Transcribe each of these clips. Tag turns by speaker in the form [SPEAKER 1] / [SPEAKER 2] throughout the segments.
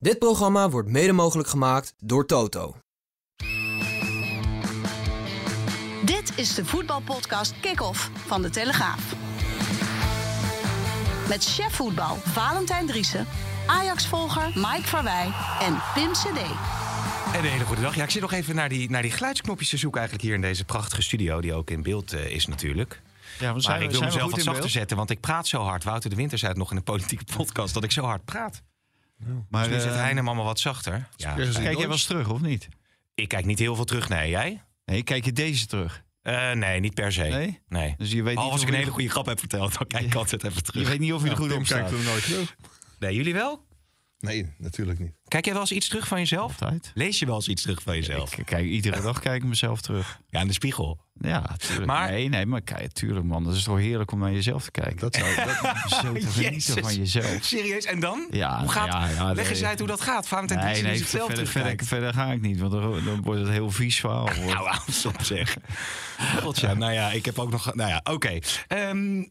[SPEAKER 1] Dit programma wordt mede mogelijk gemaakt door Toto.
[SPEAKER 2] Dit is de voetbalpodcast Kick-Off van De Telegraaf. Met chef voetbal Valentijn Driessen, Ajax-volger Mike Verwij en Pim CD.
[SPEAKER 3] En een hele goede dag. Ja, ik zit nog even naar die, naar die geluidsknopjes te zoeken eigenlijk hier in deze prachtige studio... die ook in beeld eh, is natuurlijk.
[SPEAKER 4] Ja, we
[SPEAKER 3] maar ik wil mezelf wat zachter zetten, want ik praat zo hard. Wouter de Winter zei het nog in een politieke podcast... dat ik zo hard praat. Maar dus nu zit
[SPEAKER 4] eh,
[SPEAKER 3] Heine allemaal wat zachter.
[SPEAKER 4] Ja. Kijk jij wel eens terug, of niet?
[SPEAKER 3] Ik kijk niet heel veel terug, nee. Jij?
[SPEAKER 4] Nee, kijk je deze terug?
[SPEAKER 3] Uh, nee, niet per se.
[SPEAKER 4] Nee?
[SPEAKER 3] nee.
[SPEAKER 4] Dus je weet
[SPEAKER 3] Al
[SPEAKER 4] niet
[SPEAKER 3] als
[SPEAKER 4] of
[SPEAKER 3] ik een hele goede grap heb verteld, dan kijk ik altijd even terug.
[SPEAKER 4] Je weet niet of je er goed op staat.
[SPEAKER 5] Kijk er nooit terug.
[SPEAKER 3] Nee, jullie wel?
[SPEAKER 5] Nee, natuurlijk niet.
[SPEAKER 3] Kijk jij wel eens iets terug van jezelf?
[SPEAKER 4] Altijd.
[SPEAKER 3] Lees je wel eens iets terug van jezelf?
[SPEAKER 4] Ik kijk, iedere dag kijk ik mezelf terug.
[SPEAKER 3] Ja, in de spiegel.
[SPEAKER 4] Ja, tuurlijk.
[SPEAKER 3] Maar-
[SPEAKER 4] Nee, nee, maar kijk, tuurlijk man. Dat is toch heerlijk om naar jezelf te kijken.
[SPEAKER 5] Dat zou, dat,
[SPEAKER 4] Zo te genieten van jezelf.
[SPEAKER 3] Serieus? En dan?
[SPEAKER 4] Ja,
[SPEAKER 3] hoe gaat,
[SPEAKER 4] ja, ja,
[SPEAKER 3] leg eens
[SPEAKER 4] nee.
[SPEAKER 3] uit hoe dat gaat. Valentijn
[SPEAKER 4] Nee, nee,
[SPEAKER 3] die zichzelf
[SPEAKER 4] verder, verder, verder ga ik niet. Want dan, dan wordt het heel vies verhaal.
[SPEAKER 3] Nou, hou eens op zeg. God, ja, nou ja, ik heb ook nog... Nou ja, oké. Ehm,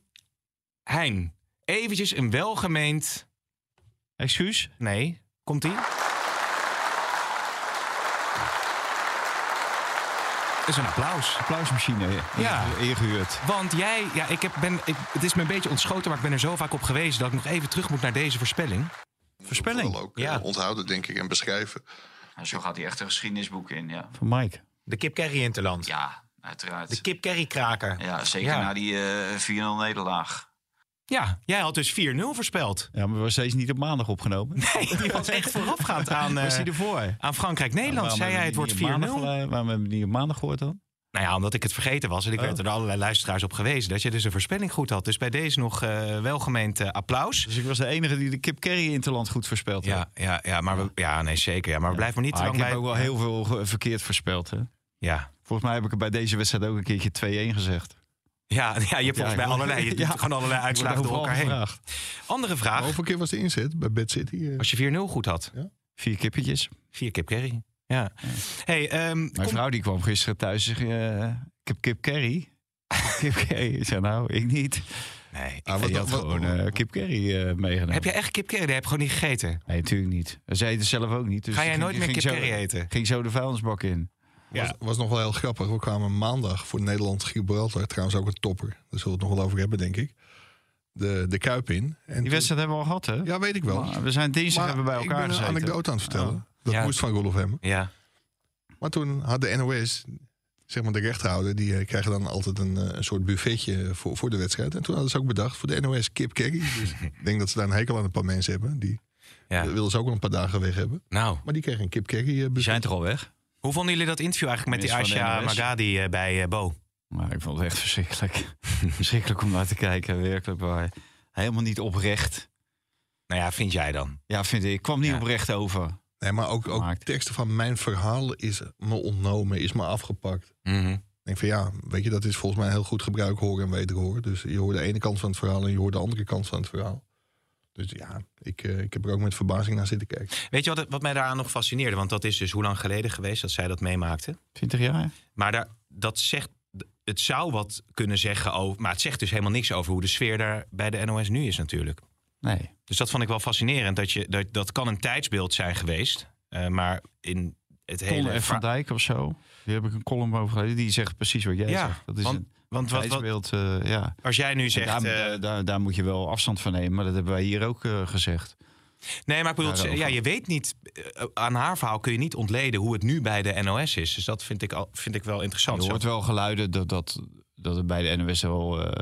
[SPEAKER 3] hein, eventjes een welgemeend...
[SPEAKER 4] Excuus?
[SPEAKER 3] Nee, komt-ie? Is een applaus.
[SPEAKER 4] Applausmachine
[SPEAKER 3] Ja.
[SPEAKER 4] ingehuurd.
[SPEAKER 3] Want jij, ja, ik heb, ben, ik, het is me een beetje ontschoten, maar ik ben er zo vaak op gewezen dat ik nog even terug moet naar deze voorspelling.
[SPEAKER 4] Voorspelling
[SPEAKER 6] ook
[SPEAKER 3] Ja.
[SPEAKER 6] eh, onthouden, denk ik, en beschrijven.
[SPEAKER 7] Nou, zo gaat hij echt een geschiedenisboek in, ja.
[SPEAKER 4] van Mike.
[SPEAKER 8] De Kip Kerry Interland.
[SPEAKER 7] Ja, uiteraard.
[SPEAKER 8] De Kip Kerry kraker.
[SPEAKER 7] Ja, zeker
[SPEAKER 3] Ja.
[SPEAKER 7] na die eh 4-0 nederlaag.
[SPEAKER 3] Ja, jij had dus 4-0 voorspeld.
[SPEAKER 4] Ja, maar we was steeds niet op maandag opgenomen.
[SPEAKER 3] Nee, die was echt voorafgaand aan, eh,
[SPEAKER 4] Was hij ervoor?
[SPEAKER 3] aan Frankrijk-Nederland. Zei jij het wordt
[SPEAKER 4] we
[SPEAKER 3] 4-0?
[SPEAKER 4] die niet op maandag, eh, Waarom hebben we die op maandag gehoord dan?
[SPEAKER 3] Nou ja, omdat ik het vergeten was. En ik
[SPEAKER 4] Oh.
[SPEAKER 3] werd er door allerlei luisteraars op gewezen. Dat je dus een voorspelling goed had. Dus bij deze nog eh welgemeend eh, applaus.
[SPEAKER 4] Dus ik was de enige die de Kip Kerry Interland goed voorspeld had.
[SPEAKER 3] Ja, ja, ja, maar we, ja, nee, zeker. Ja, maar we blijven maar niet te
[SPEAKER 4] Ah,
[SPEAKER 3] lang
[SPEAKER 4] ik
[SPEAKER 3] bij...
[SPEAKER 4] heb ook wel heel veel verkeerd voorspeld. Hè?
[SPEAKER 3] Ja.
[SPEAKER 4] Volgens mij heb ik er bij deze wedstrijd ook een keertje 2-1 gezegd.
[SPEAKER 3] Ja, ja, je hebt volgens mij
[SPEAKER 4] ik
[SPEAKER 3] allerlei, je doet
[SPEAKER 4] Ja.
[SPEAKER 3] gewoon allerlei uitslagen door elkaar heen. Andere vraag.
[SPEAKER 5] hoeveel keer was de inzet bij Bad City? eh?
[SPEAKER 3] Als je 4-0 goed had.
[SPEAKER 4] Vier kippetjes.
[SPEAKER 3] Vier kip curry. Ja. Hey, ehm,
[SPEAKER 4] Mijn
[SPEAKER 3] kom-
[SPEAKER 4] vrouw die kwam gisteren thuis en zei... eh, ik heb kip curry. kip curry. Ik zei nou, ik niet.
[SPEAKER 3] Nee.
[SPEAKER 5] Ah,
[SPEAKER 4] En
[SPEAKER 5] wat-
[SPEAKER 4] die had
[SPEAKER 5] wat-
[SPEAKER 4] gewoon eh, kip curry meegenomen.
[SPEAKER 3] Heb je echt kip curry? Die heb je gewoon niet gegeten.
[SPEAKER 4] Nee, natuurlijk niet. Ze eten het zelf ook niet. Dus
[SPEAKER 3] Ga jij nooit
[SPEAKER 4] ging-
[SPEAKER 3] meer kip curry eten?
[SPEAKER 4] Ging zo de vuilnisbak in.
[SPEAKER 5] Was, was nog wel heel grappig. We kwamen maandag voor Nederland Gibraltar. Trouwens ook een topper. Daar zullen we het nog wel over hebben, denk ik. De, de Kuip in. En
[SPEAKER 4] Die
[SPEAKER 5] toen-
[SPEAKER 4] wedstrijd hebben we al gehad, hè?
[SPEAKER 5] Ja, weet ik wel.
[SPEAKER 4] Maar we zijn dinsdag hebben bij
[SPEAKER 5] ik
[SPEAKER 4] elkaar
[SPEAKER 5] ben een anekdote aan het vertellen.
[SPEAKER 4] Oh.
[SPEAKER 5] Dat
[SPEAKER 3] Ja.
[SPEAKER 5] moest van Rolf hem.
[SPEAKER 3] Ja.
[SPEAKER 5] Maar toen had de NOS, zeg maar de rechthouder... die eh, krijgen dan altijd een, eh, een soort buffetje voor, voor de wedstrijd. En toen hadden ze ook bedacht voor de NOS kip curry. Dus ik denk dat ze daar een hekel aan een paar mensen hebben. Die
[SPEAKER 3] Ja.
[SPEAKER 5] eh, wilden ze ook wel een paar dagen weg hebben.
[SPEAKER 3] Nou,
[SPEAKER 5] Maar die kregen een kip curry eh,
[SPEAKER 4] Die zijn toch al weg?
[SPEAKER 3] Hoe vonden jullie dat interview eigenlijk met die
[SPEAKER 4] NOS?
[SPEAKER 3] Magadi eh, bij eh, Bo?
[SPEAKER 4] Maar ik vond het echt verschrikkelijk. verschrikkelijk om naar te kijken, werkelijk waar. Helemaal niet oprecht.
[SPEAKER 3] Nou ja, vind jij dan?
[SPEAKER 4] Ja, vind ik. Ik kwam niet
[SPEAKER 3] Ja.
[SPEAKER 4] oprecht over.
[SPEAKER 5] Nee, maar ook, ook teksten van mijn verhaal is me ontnomen, is me afgepakt.
[SPEAKER 3] Mhm.
[SPEAKER 5] Ik denk van ja, weet je, dat is volgens mij heel goed gebruik horen en wederhoren. Dus je hoort de ene kant van het verhaal en je hoort de andere kant van het verhaal. Dus ja, ik, eh, ik heb er ook met verbazing naar zitten kijken.
[SPEAKER 3] Weet je wat, wat mij daaraan nog fascineerde? Want dat is dus hoe lang geleden geweest dat zij dat meemaakte.
[SPEAKER 4] 20 jaar?
[SPEAKER 3] Maar daar, dat zegt, het zou wat kunnen zeggen over... Maar het zegt dus helemaal niks over hoe de sfeer daar bij de NOS nu is natuurlijk.
[SPEAKER 4] Nee.
[SPEAKER 3] Dus dat vond ik wel fascinerend. Dat, je, dat, dat kan een tijdsbeeld zijn geweest. eh, maar in het hele...
[SPEAKER 4] Van Dijk of zo. Die heb ik een column over gelezen. Die zegt precies wat jij
[SPEAKER 3] Ja,
[SPEAKER 4] zegt. Dat is
[SPEAKER 3] want-
[SPEAKER 4] een
[SPEAKER 3] Want wat, wat,
[SPEAKER 4] eh, ja.
[SPEAKER 3] als jij nu zegt...
[SPEAKER 4] daar,
[SPEAKER 3] eh,
[SPEAKER 4] daar, daar, daar moet je wel afstand van nemen. Maar dat hebben wij hier ook eh, gezegd.
[SPEAKER 3] nee, maar ik bedoel,
[SPEAKER 4] daarover.
[SPEAKER 3] ja, je weet niet... aan haar verhaal kun je niet ontleden hoe het nu bij de NOS is. Dus dat vind ik, al, vind ik wel interessant.
[SPEAKER 4] Je hoort wel geluiden dat, dat, dat het bij de NOS wel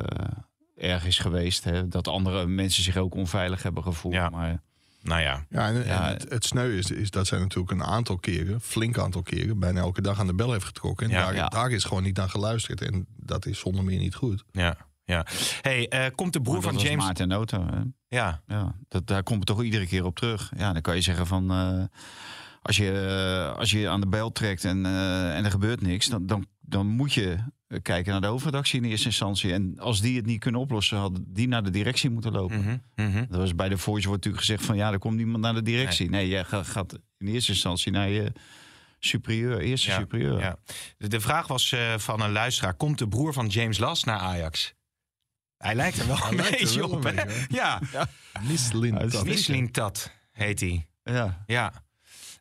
[SPEAKER 4] erg is geweest. Hè? Dat andere mensen zich ook onveilig hebben gevoeld.
[SPEAKER 3] Ja.
[SPEAKER 4] Maar
[SPEAKER 3] Nou ja,
[SPEAKER 5] Ja, en, het, het sneu is, is dat zij natuurlijk een aantal keren, flink aantal keren, bijna elke dag aan de bel heeft getrokken. En
[SPEAKER 3] Ja,
[SPEAKER 5] daar,
[SPEAKER 4] ja.
[SPEAKER 5] daar is gewoon niet naar geluisterd. En dat is zonder meer niet goed.
[SPEAKER 3] ja. Ja. Hey, eh, komt de broer van James...
[SPEAKER 4] Maarten Noten. hè?
[SPEAKER 3] Ja,
[SPEAKER 4] Ja, dat, daar komt het toch iedere keer op terug. Ja, dan kan je zeggen van... eh, als, je, eh, als je aan de bel trekt en, eh, en er gebeurt niks... Dan, dan, dan moet je eh, kijken naar de hoofdredactie in eerste instantie. En als die het niet kunnen oplossen... hadden die naar de directie moeten lopen.
[SPEAKER 3] Mhm, mhm.
[SPEAKER 4] Dat was bij de Voice wordt natuurlijk gezegd van... ja, er komt niemand naar de directie. Nee, jij gaat, gaat in eerste instantie naar je superieur, eerste
[SPEAKER 3] Ja,
[SPEAKER 4] superieur.
[SPEAKER 3] ja. De, de vraag was eh, van een luisteraar: komt de broer van James Last naar Ajax? Hij lijkt er wel een beetje
[SPEAKER 5] wel
[SPEAKER 3] op,
[SPEAKER 5] een beetje,
[SPEAKER 3] Ja,
[SPEAKER 5] Mislin. Tat.
[SPEAKER 3] Tat heet hij.
[SPEAKER 4] Ja.
[SPEAKER 3] Ja.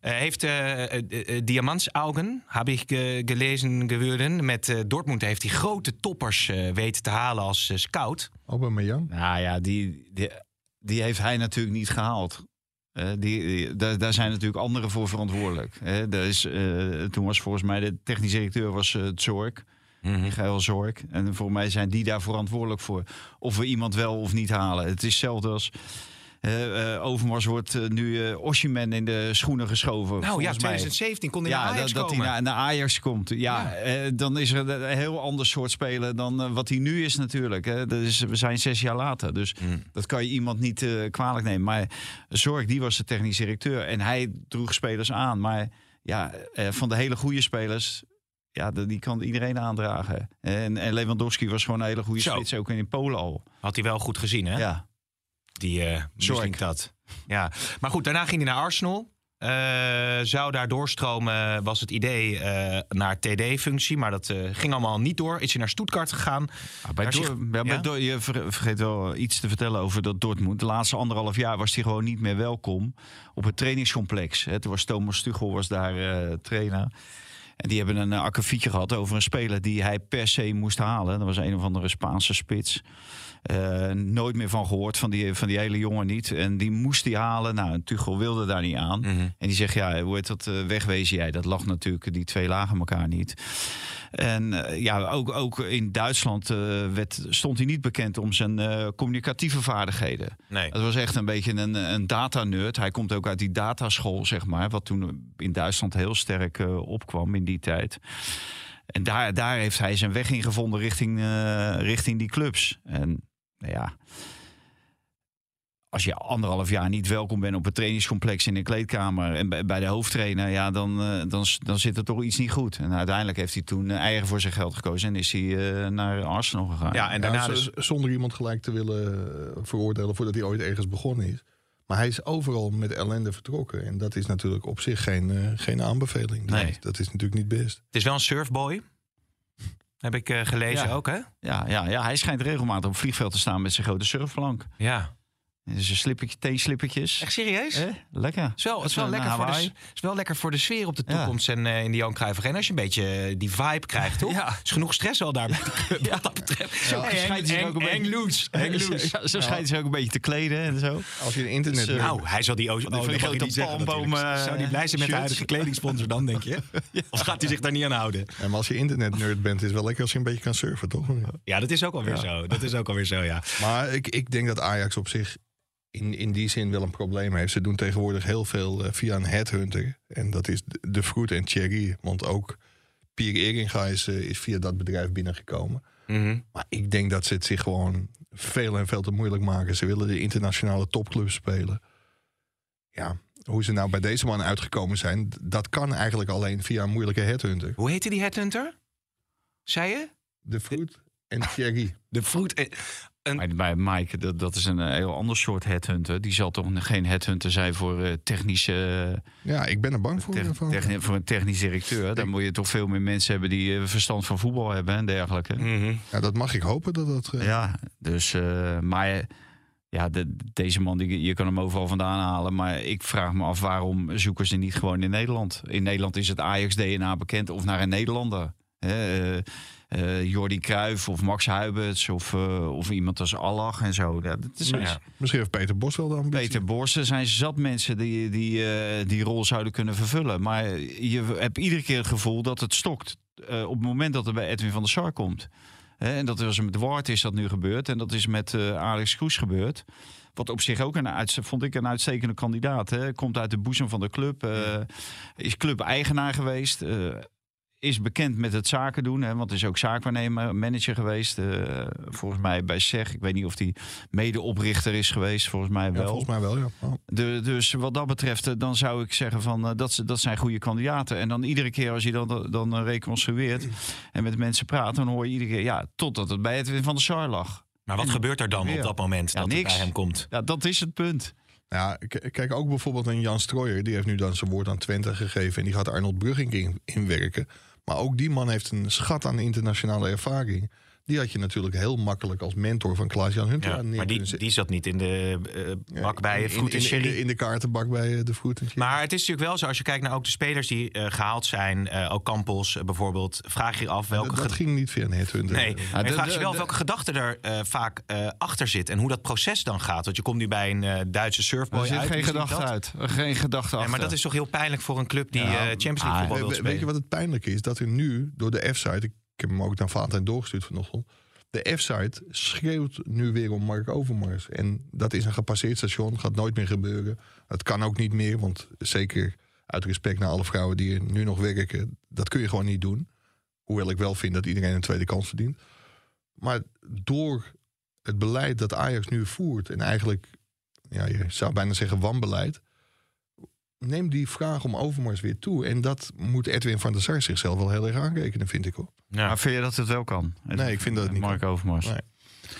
[SPEAKER 3] Eh, heeft eh eh, Diamantsaugen, heb ik ge- gelezen geworden. Met Dortmund heeft hij grote toppers eh, weten te halen als scout.
[SPEAKER 5] Aubameyang.
[SPEAKER 4] Nou ja, die, die, die heeft hij natuurlijk niet gehaald. Eh, die, die- daar, daar zijn natuurlijk anderen voor verantwoordelijk. Daar is, eh, toen was volgens mij de technisch directeur was, Zorg. Michael Zorg. En voor mij zijn die daar verantwoordelijk voor. Of we iemand wel of niet halen. Het is hetzelfde als... eh, eh, Overmars wordt eh, nu eh Oshiman in de schoenen geschoven.
[SPEAKER 3] Nou ja,
[SPEAKER 4] volgens mij.
[SPEAKER 3] 2017 kon hij naar
[SPEAKER 4] Ja,
[SPEAKER 3] Ajax
[SPEAKER 4] dat, dat hij
[SPEAKER 3] komen.
[SPEAKER 4] naar, naar Ajax komt. Ja, eh, dan is er een heel ander soort speler dan wat hij nu is natuurlijk. Hè. Dat is, we zijn zes jaar later, dus
[SPEAKER 3] Mm.
[SPEAKER 4] dat kan je iemand niet eh, kwalijk nemen. Maar Zorg, die was de technisch directeur en hij droeg spelers aan. Maar ja, eh, van de hele goede spelers, ja, die kan iedereen aandragen. En, en Lewandowski was gewoon een hele goede spits, ook in Polen al.
[SPEAKER 3] Had hij wel goed gezien, hè?
[SPEAKER 4] Ja.
[SPEAKER 3] Die. Michelin Tat. Ja, maar goed, daarna ging hij naar Arsenal. Eh, zou daar doorstromen, was het idee eh, naar TD-functie. Maar dat ging allemaal niet door. Is hij naar Stuttgart gegaan.
[SPEAKER 4] Ah, bij
[SPEAKER 3] zich-
[SPEAKER 4] ja, bij
[SPEAKER 3] ja?
[SPEAKER 4] Je ver- vergeet wel iets te vertellen over dat Dortmund. De laatste anderhalf jaar was hij gewoon niet meer welkom op het trainingscomplex. Hè, toen was Thomas Tuchel was daar trainer. En die hebben een uh, akkefietje gehad over een speler die hij per se moest halen. Dat was een of andere Spaanse spits. Eh, nooit meer van gehoord, van die, van die hele jongen niet. En die moest hij halen. Nou, Tuchel wilde daar niet aan.
[SPEAKER 3] Mhm.
[SPEAKER 4] En die zegt, ja, hoe heet dat, eh, wegwezen jij? Dat lag natuurlijk, die twee lagen elkaar niet. En eh, ja, ook, ook in Duitsland werd, stond hij niet bekend om zijn communicatieve vaardigheden.
[SPEAKER 3] Nee.
[SPEAKER 4] Het was echt een beetje een, een data-nerd. Hij komt ook uit die dataschool, zeg maar. Wat toen in Duitsland heel sterk opkwam in die tijd. En daar, daar heeft hij zijn weg in gevonden richting, richting die clubs. En nou ja, als je anderhalf jaar niet welkom bent op het trainingscomplex in een kleedkamer en bij, de hoofdtrainer, ja, dan, eh, dan, dan zit er toch iets niet goed. En uiteindelijk heeft hij toen eh, eigen voor zijn geld gekozen en is hij eh, naar Arsenal gegaan.
[SPEAKER 3] Ja, en daarna dus...
[SPEAKER 5] Zonder iemand gelijk te willen veroordelen voordat hij ooit ergens begonnen is. Maar hij is overal met ellende vertrokken. En dat is natuurlijk op zich geen, eh, geen aanbeveling. Dat,
[SPEAKER 4] Nee.
[SPEAKER 5] dat is natuurlijk niet best.
[SPEAKER 3] Het is wel een surfboy. Heb ik eh, gelezen
[SPEAKER 4] Ja.
[SPEAKER 3] ook, hè?
[SPEAKER 4] Ja, ja, ja, hij schijnt regelmatig op het vliegveld te staan met zijn grote surfplank.
[SPEAKER 3] Ja.
[SPEAKER 4] Dus een slippertje, teenslippertjes.
[SPEAKER 3] Echt serieus?
[SPEAKER 4] Eh, lekker.
[SPEAKER 3] Het is wel, het is wel lekker voor de, is wel lekker voor de sfeer op de
[SPEAKER 4] Ja.
[SPEAKER 3] toekomst en eh, in die Johan Cruijff Arena. Als je een beetje eh, die vibe krijgt, toch?
[SPEAKER 4] Ja.
[SPEAKER 3] is genoeg stress al daar. Wat dat betreft.
[SPEAKER 4] Zo
[SPEAKER 3] Hey,
[SPEAKER 4] schijnt ook een
[SPEAKER 3] hang
[SPEAKER 4] beetje-
[SPEAKER 3] loose. Hang loose.
[SPEAKER 4] Ja, zo schijnt hij ook een beetje te kleden en zo.
[SPEAKER 5] Als je een internet...
[SPEAKER 4] Dus, eh,
[SPEAKER 3] Nou, hij zal die, oh,
[SPEAKER 4] die grote palmboom,
[SPEAKER 3] Zou die blij zijn met de huidige kledingsponsor dan, denk je? Of gaat hij zich daar niet aan houden?
[SPEAKER 5] Ja, maar als je internet-nerd bent, is het wel lekker als je een beetje kan surfen, toch?
[SPEAKER 3] Ja, dat is ook alweer zo. Dat is ook alweer zo, ja.
[SPEAKER 5] Maar ik, ik denk dat Ajax op zich in, in die zin wel een probleem heeft. Ze doen tegenwoordig heel veel eh, via een headhunter. En dat is de, Fruit en Cherry. Want ook Pierre Eringa is, eh, is via dat bedrijf binnengekomen.
[SPEAKER 3] Mhm.
[SPEAKER 5] Maar ik denk dat ze het zich gewoon veel en veel te moeilijk maken. Ze willen de internationale topclubs spelen. Ja, hoe ze nou bij deze man uitgekomen zijn... dat kan eigenlijk alleen via een moeilijke headhunter.
[SPEAKER 3] Hoe heette die headhunter? Zei je?
[SPEAKER 5] De Fruit en Cherry.
[SPEAKER 3] De fruit. eh,
[SPEAKER 4] Maar bij Mike, dat, dat is een eh, heel ander soort headhunter. Die zal toch geen headhunter zijn voor, eh, technische,
[SPEAKER 5] Ja, ik ben er bang voor.
[SPEAKER 4] tech-
[SPEAKER 5] van.
[SPEAKER 4] techni- voor een technisch directeur. Dan moet je toch veel meer mensen hebben die eh, verstand van voetbal hebben en dergelijke.
[SPEAKER 3] Mhm.
[SPEAKER 5] Ja, dat mag ik hopen dat dat... eh,
[SPEAKER 4] Ja, dus, eh, maar ja, de, deze man, die, je kan hem overal vandaan halen. Maar ik vraag me af waarom zoeken ze niet gewoon in Nederland? In Nederland is het Ajax-DNA bekend of naar een Nederlander. Hè, eh, eh, Jordi Cruijff of Max Huibers of, eh, of iemand als Allah en zo. Ja, dat is,
[SPEAKER 3] Ja.
[SPEAKER 5] Misschien heeft Peter Bos wel de ambitie.
[SPEAKER 4] Peter Borsten zijn zat mensen die die, eh, die rol zouden kunnen vervullen. Maar je hebt iedere keer het gevoel dat het stokt. op het moment dat er bij Edwin van der Sar komt. Hè, en dat was met Ward is dat nu gebeurd. En dat is met Alex Kroes gebeurd. Wat op zich ook een vond ik een uitstekende kandidaat. Hè. Komt uit de boezem van de club. Is club-eigenaar geweest. Is bekend met het zaken doen. Hè, want is ook zaakwaarnemer, manager geweest. eh, volgens mij bij SEG. Ik weet niet of hij medeoprichter is geweest. Volgens mij
[SPEAKER 5] Ja,
[SPEAKER 4] wel.
[SPEAKER 5] volgens mij wel, ja. Oh.
[SPEAKER 4] De, dus wat dat betreft, eh, dan zou ik zeggen van eh, dat, ze- dat zijn goede kandidaten. En dan iedere keer als je dan, dan reconstrueert en met mensen praat, dan hoor je iedere keer, ja, totdat het bij Edwin van der Sar lag.
[SPEAKER 3] Maar wat gebeurt er dan
[SPEAKER 4] Ja.
[SPEAKER 3] op dat moment
[SPEAKER 4] Ja,
[SPEAKER 3] dat het
[SPEAKER 4] niks.
[SPEAKER 3] bij hem komt?
[SPEAKER 4] Ja, dat is het punt.
[SPEAKER 5] Ja, kijk ook bijvoorbeeld een Jan Strooijer. Die heeft nu dan zijn woord aan Twente gegeven. En die gaat Arnold Brugging in, inwerken. Maar ook die man heeft een schat aan internationale ervaring. Die had je natuurlijk heel makkelijk als mentor van Klaas-Jan Huntelaar
[SPEAKER 3] Ja,
[SPEAKER 5] neer
[SPEAKER 3] maar die, die zat niet in de eh, bak bij het
[SPEAKER 5] in,
[SPEAKER 3] Fruit en
[SPEAKER 5] in, de, in de kaartenbak bij eh, de Fruit en Sherry.
[SPEAKER 3] Maar het is natuurlijk wel zo, als je kijkt naar ook de spelers die eh, gehaald zijn, eh, ook Campos bijvoorbeeld, vraag je je af welke
[SPEAKER 5] dat, dat ging niet via een headhunter.
[SPEAKER 3] Nee, maar
[SPEAKER 4] de-
[SPEAKER 3] vraagt je wel
[SPEAKER 4] de-
[SPEAKER 3] welke gedachte er eh, vaak eh, achter zit en hoe dat proces dan gaat. Want je komt nu bij een eh, Duitse surfboy
[SPEAKER 4] Er zit
[SPEAKER 3] uit.
[SPEAKER 4] geen gedachte
[SPEAKER 3] dat.
[SPEAKER 4] uit. Geen gedachte
[SPEAKER 3] Nee,
[SPEAKER 4] achter.
[SPEAKER 3] maar dat is toch heel pijnlijk voor een club die
[SPEAKER 4] Ja,
[SPEAKER 3] eh, Champions League
[SPEAKER 4] ah,
[SPEAKER 3] voetbal wil spelen.
[SPEAKER 5] weet je wat het pijnlijke is? Dat er nu door de F-site, ik heb hem ook naar Valentijn doorgestuurd vanochtend. De F-site schreeuwt nu weer om Mark Overmars. En dat is een gepasseerd station, gaat nooit meer gebeuren. Het kan ook niet meer, want zeker uit respect naar alle vrouwen die er nu nog werken, dat kun je gewoon niet doen. Hoewel ik wel vind dat iedereen een tweede kans verdient. Maar door het beleid dat Ajax nu voert, en eigenlijk, ja, je zou bijna zeggen wanbeleid, neem die vraag om Overmars weer toe. En dat moet Edwin van der Sar zichzelf wel heel erg aanrekenen, vind ik hoor.
[SPEAKER 3] Ja.
[SPEAKER 4] Maar vind je dat het wel kan?
[SPEAKER 5] Nee, ik vind dat het niet
[SPEAKER 4] Mark Overmars.
[SPEAKER 5] Nee.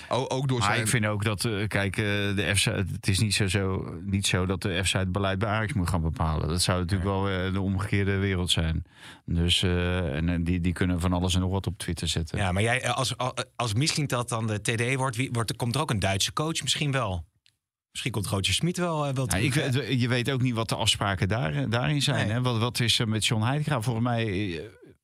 [SPEAKER 5] O- ook door
[SPEAKER 4] Maar
[SPEAKER 5] zijn...
[SPEAKER 4] ik vind ook dat, eh, kijk, eh, de FC, het is niet zo, zo, niet zo dat de FC het beleid bij Ajax moet gaan bepalen. Dat zou natuurlijk wel eh, de omgekeerde wereld zijn. Dus, eh, en die, die kunnen van alles en nog wat op Twitter zetten.
[SPEAKER 3] Ja, maar jij, als, als- als misschien dat dan de TD wordt, wie, wordt, komt er ook een Duitse coach misschien wel. Misschien komt Roger Smit wel, eh, wel
[SPEAKER 4] Ja,
[SPEAKER 3] terug,
[SPEAKER 4] ik, je weet ook niet wat de afspraken daar, daarin zijn.
[SPEAKER 3] Nee.
[SPEAKER 4] Hè? Wat, wat is er met John Heitinga? Volgens mij eh,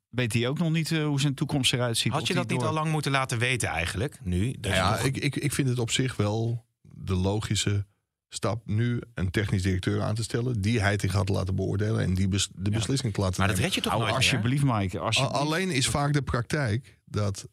[SPEAKER 4] weet hij ook nog niet eh, hoe zijn toekomst eruit ziet.
[SPEAKER 3] Had je dat niet al lang moeten laten weten eigenlijk, nu?
[SPEAKER 5] Ja,
[SPEAKER 3] nog-
[SPEAKER 5] ik, ik, ik vind het op zich wel de logische stap nu een technisch directeur aan te stellen. Die Heiting gaat laten beoordelen en die bes- de beslissing te laten
[SPEAKER 3] maar dat red je toch
[SPEAKER 4] Oh,
[SPEAKER 3] nooit
[SPEAKER 4] alsjeblieft, Mike. Alsjeblieft.
[SPEAKER 5] Alleen is vaak de praktijk dat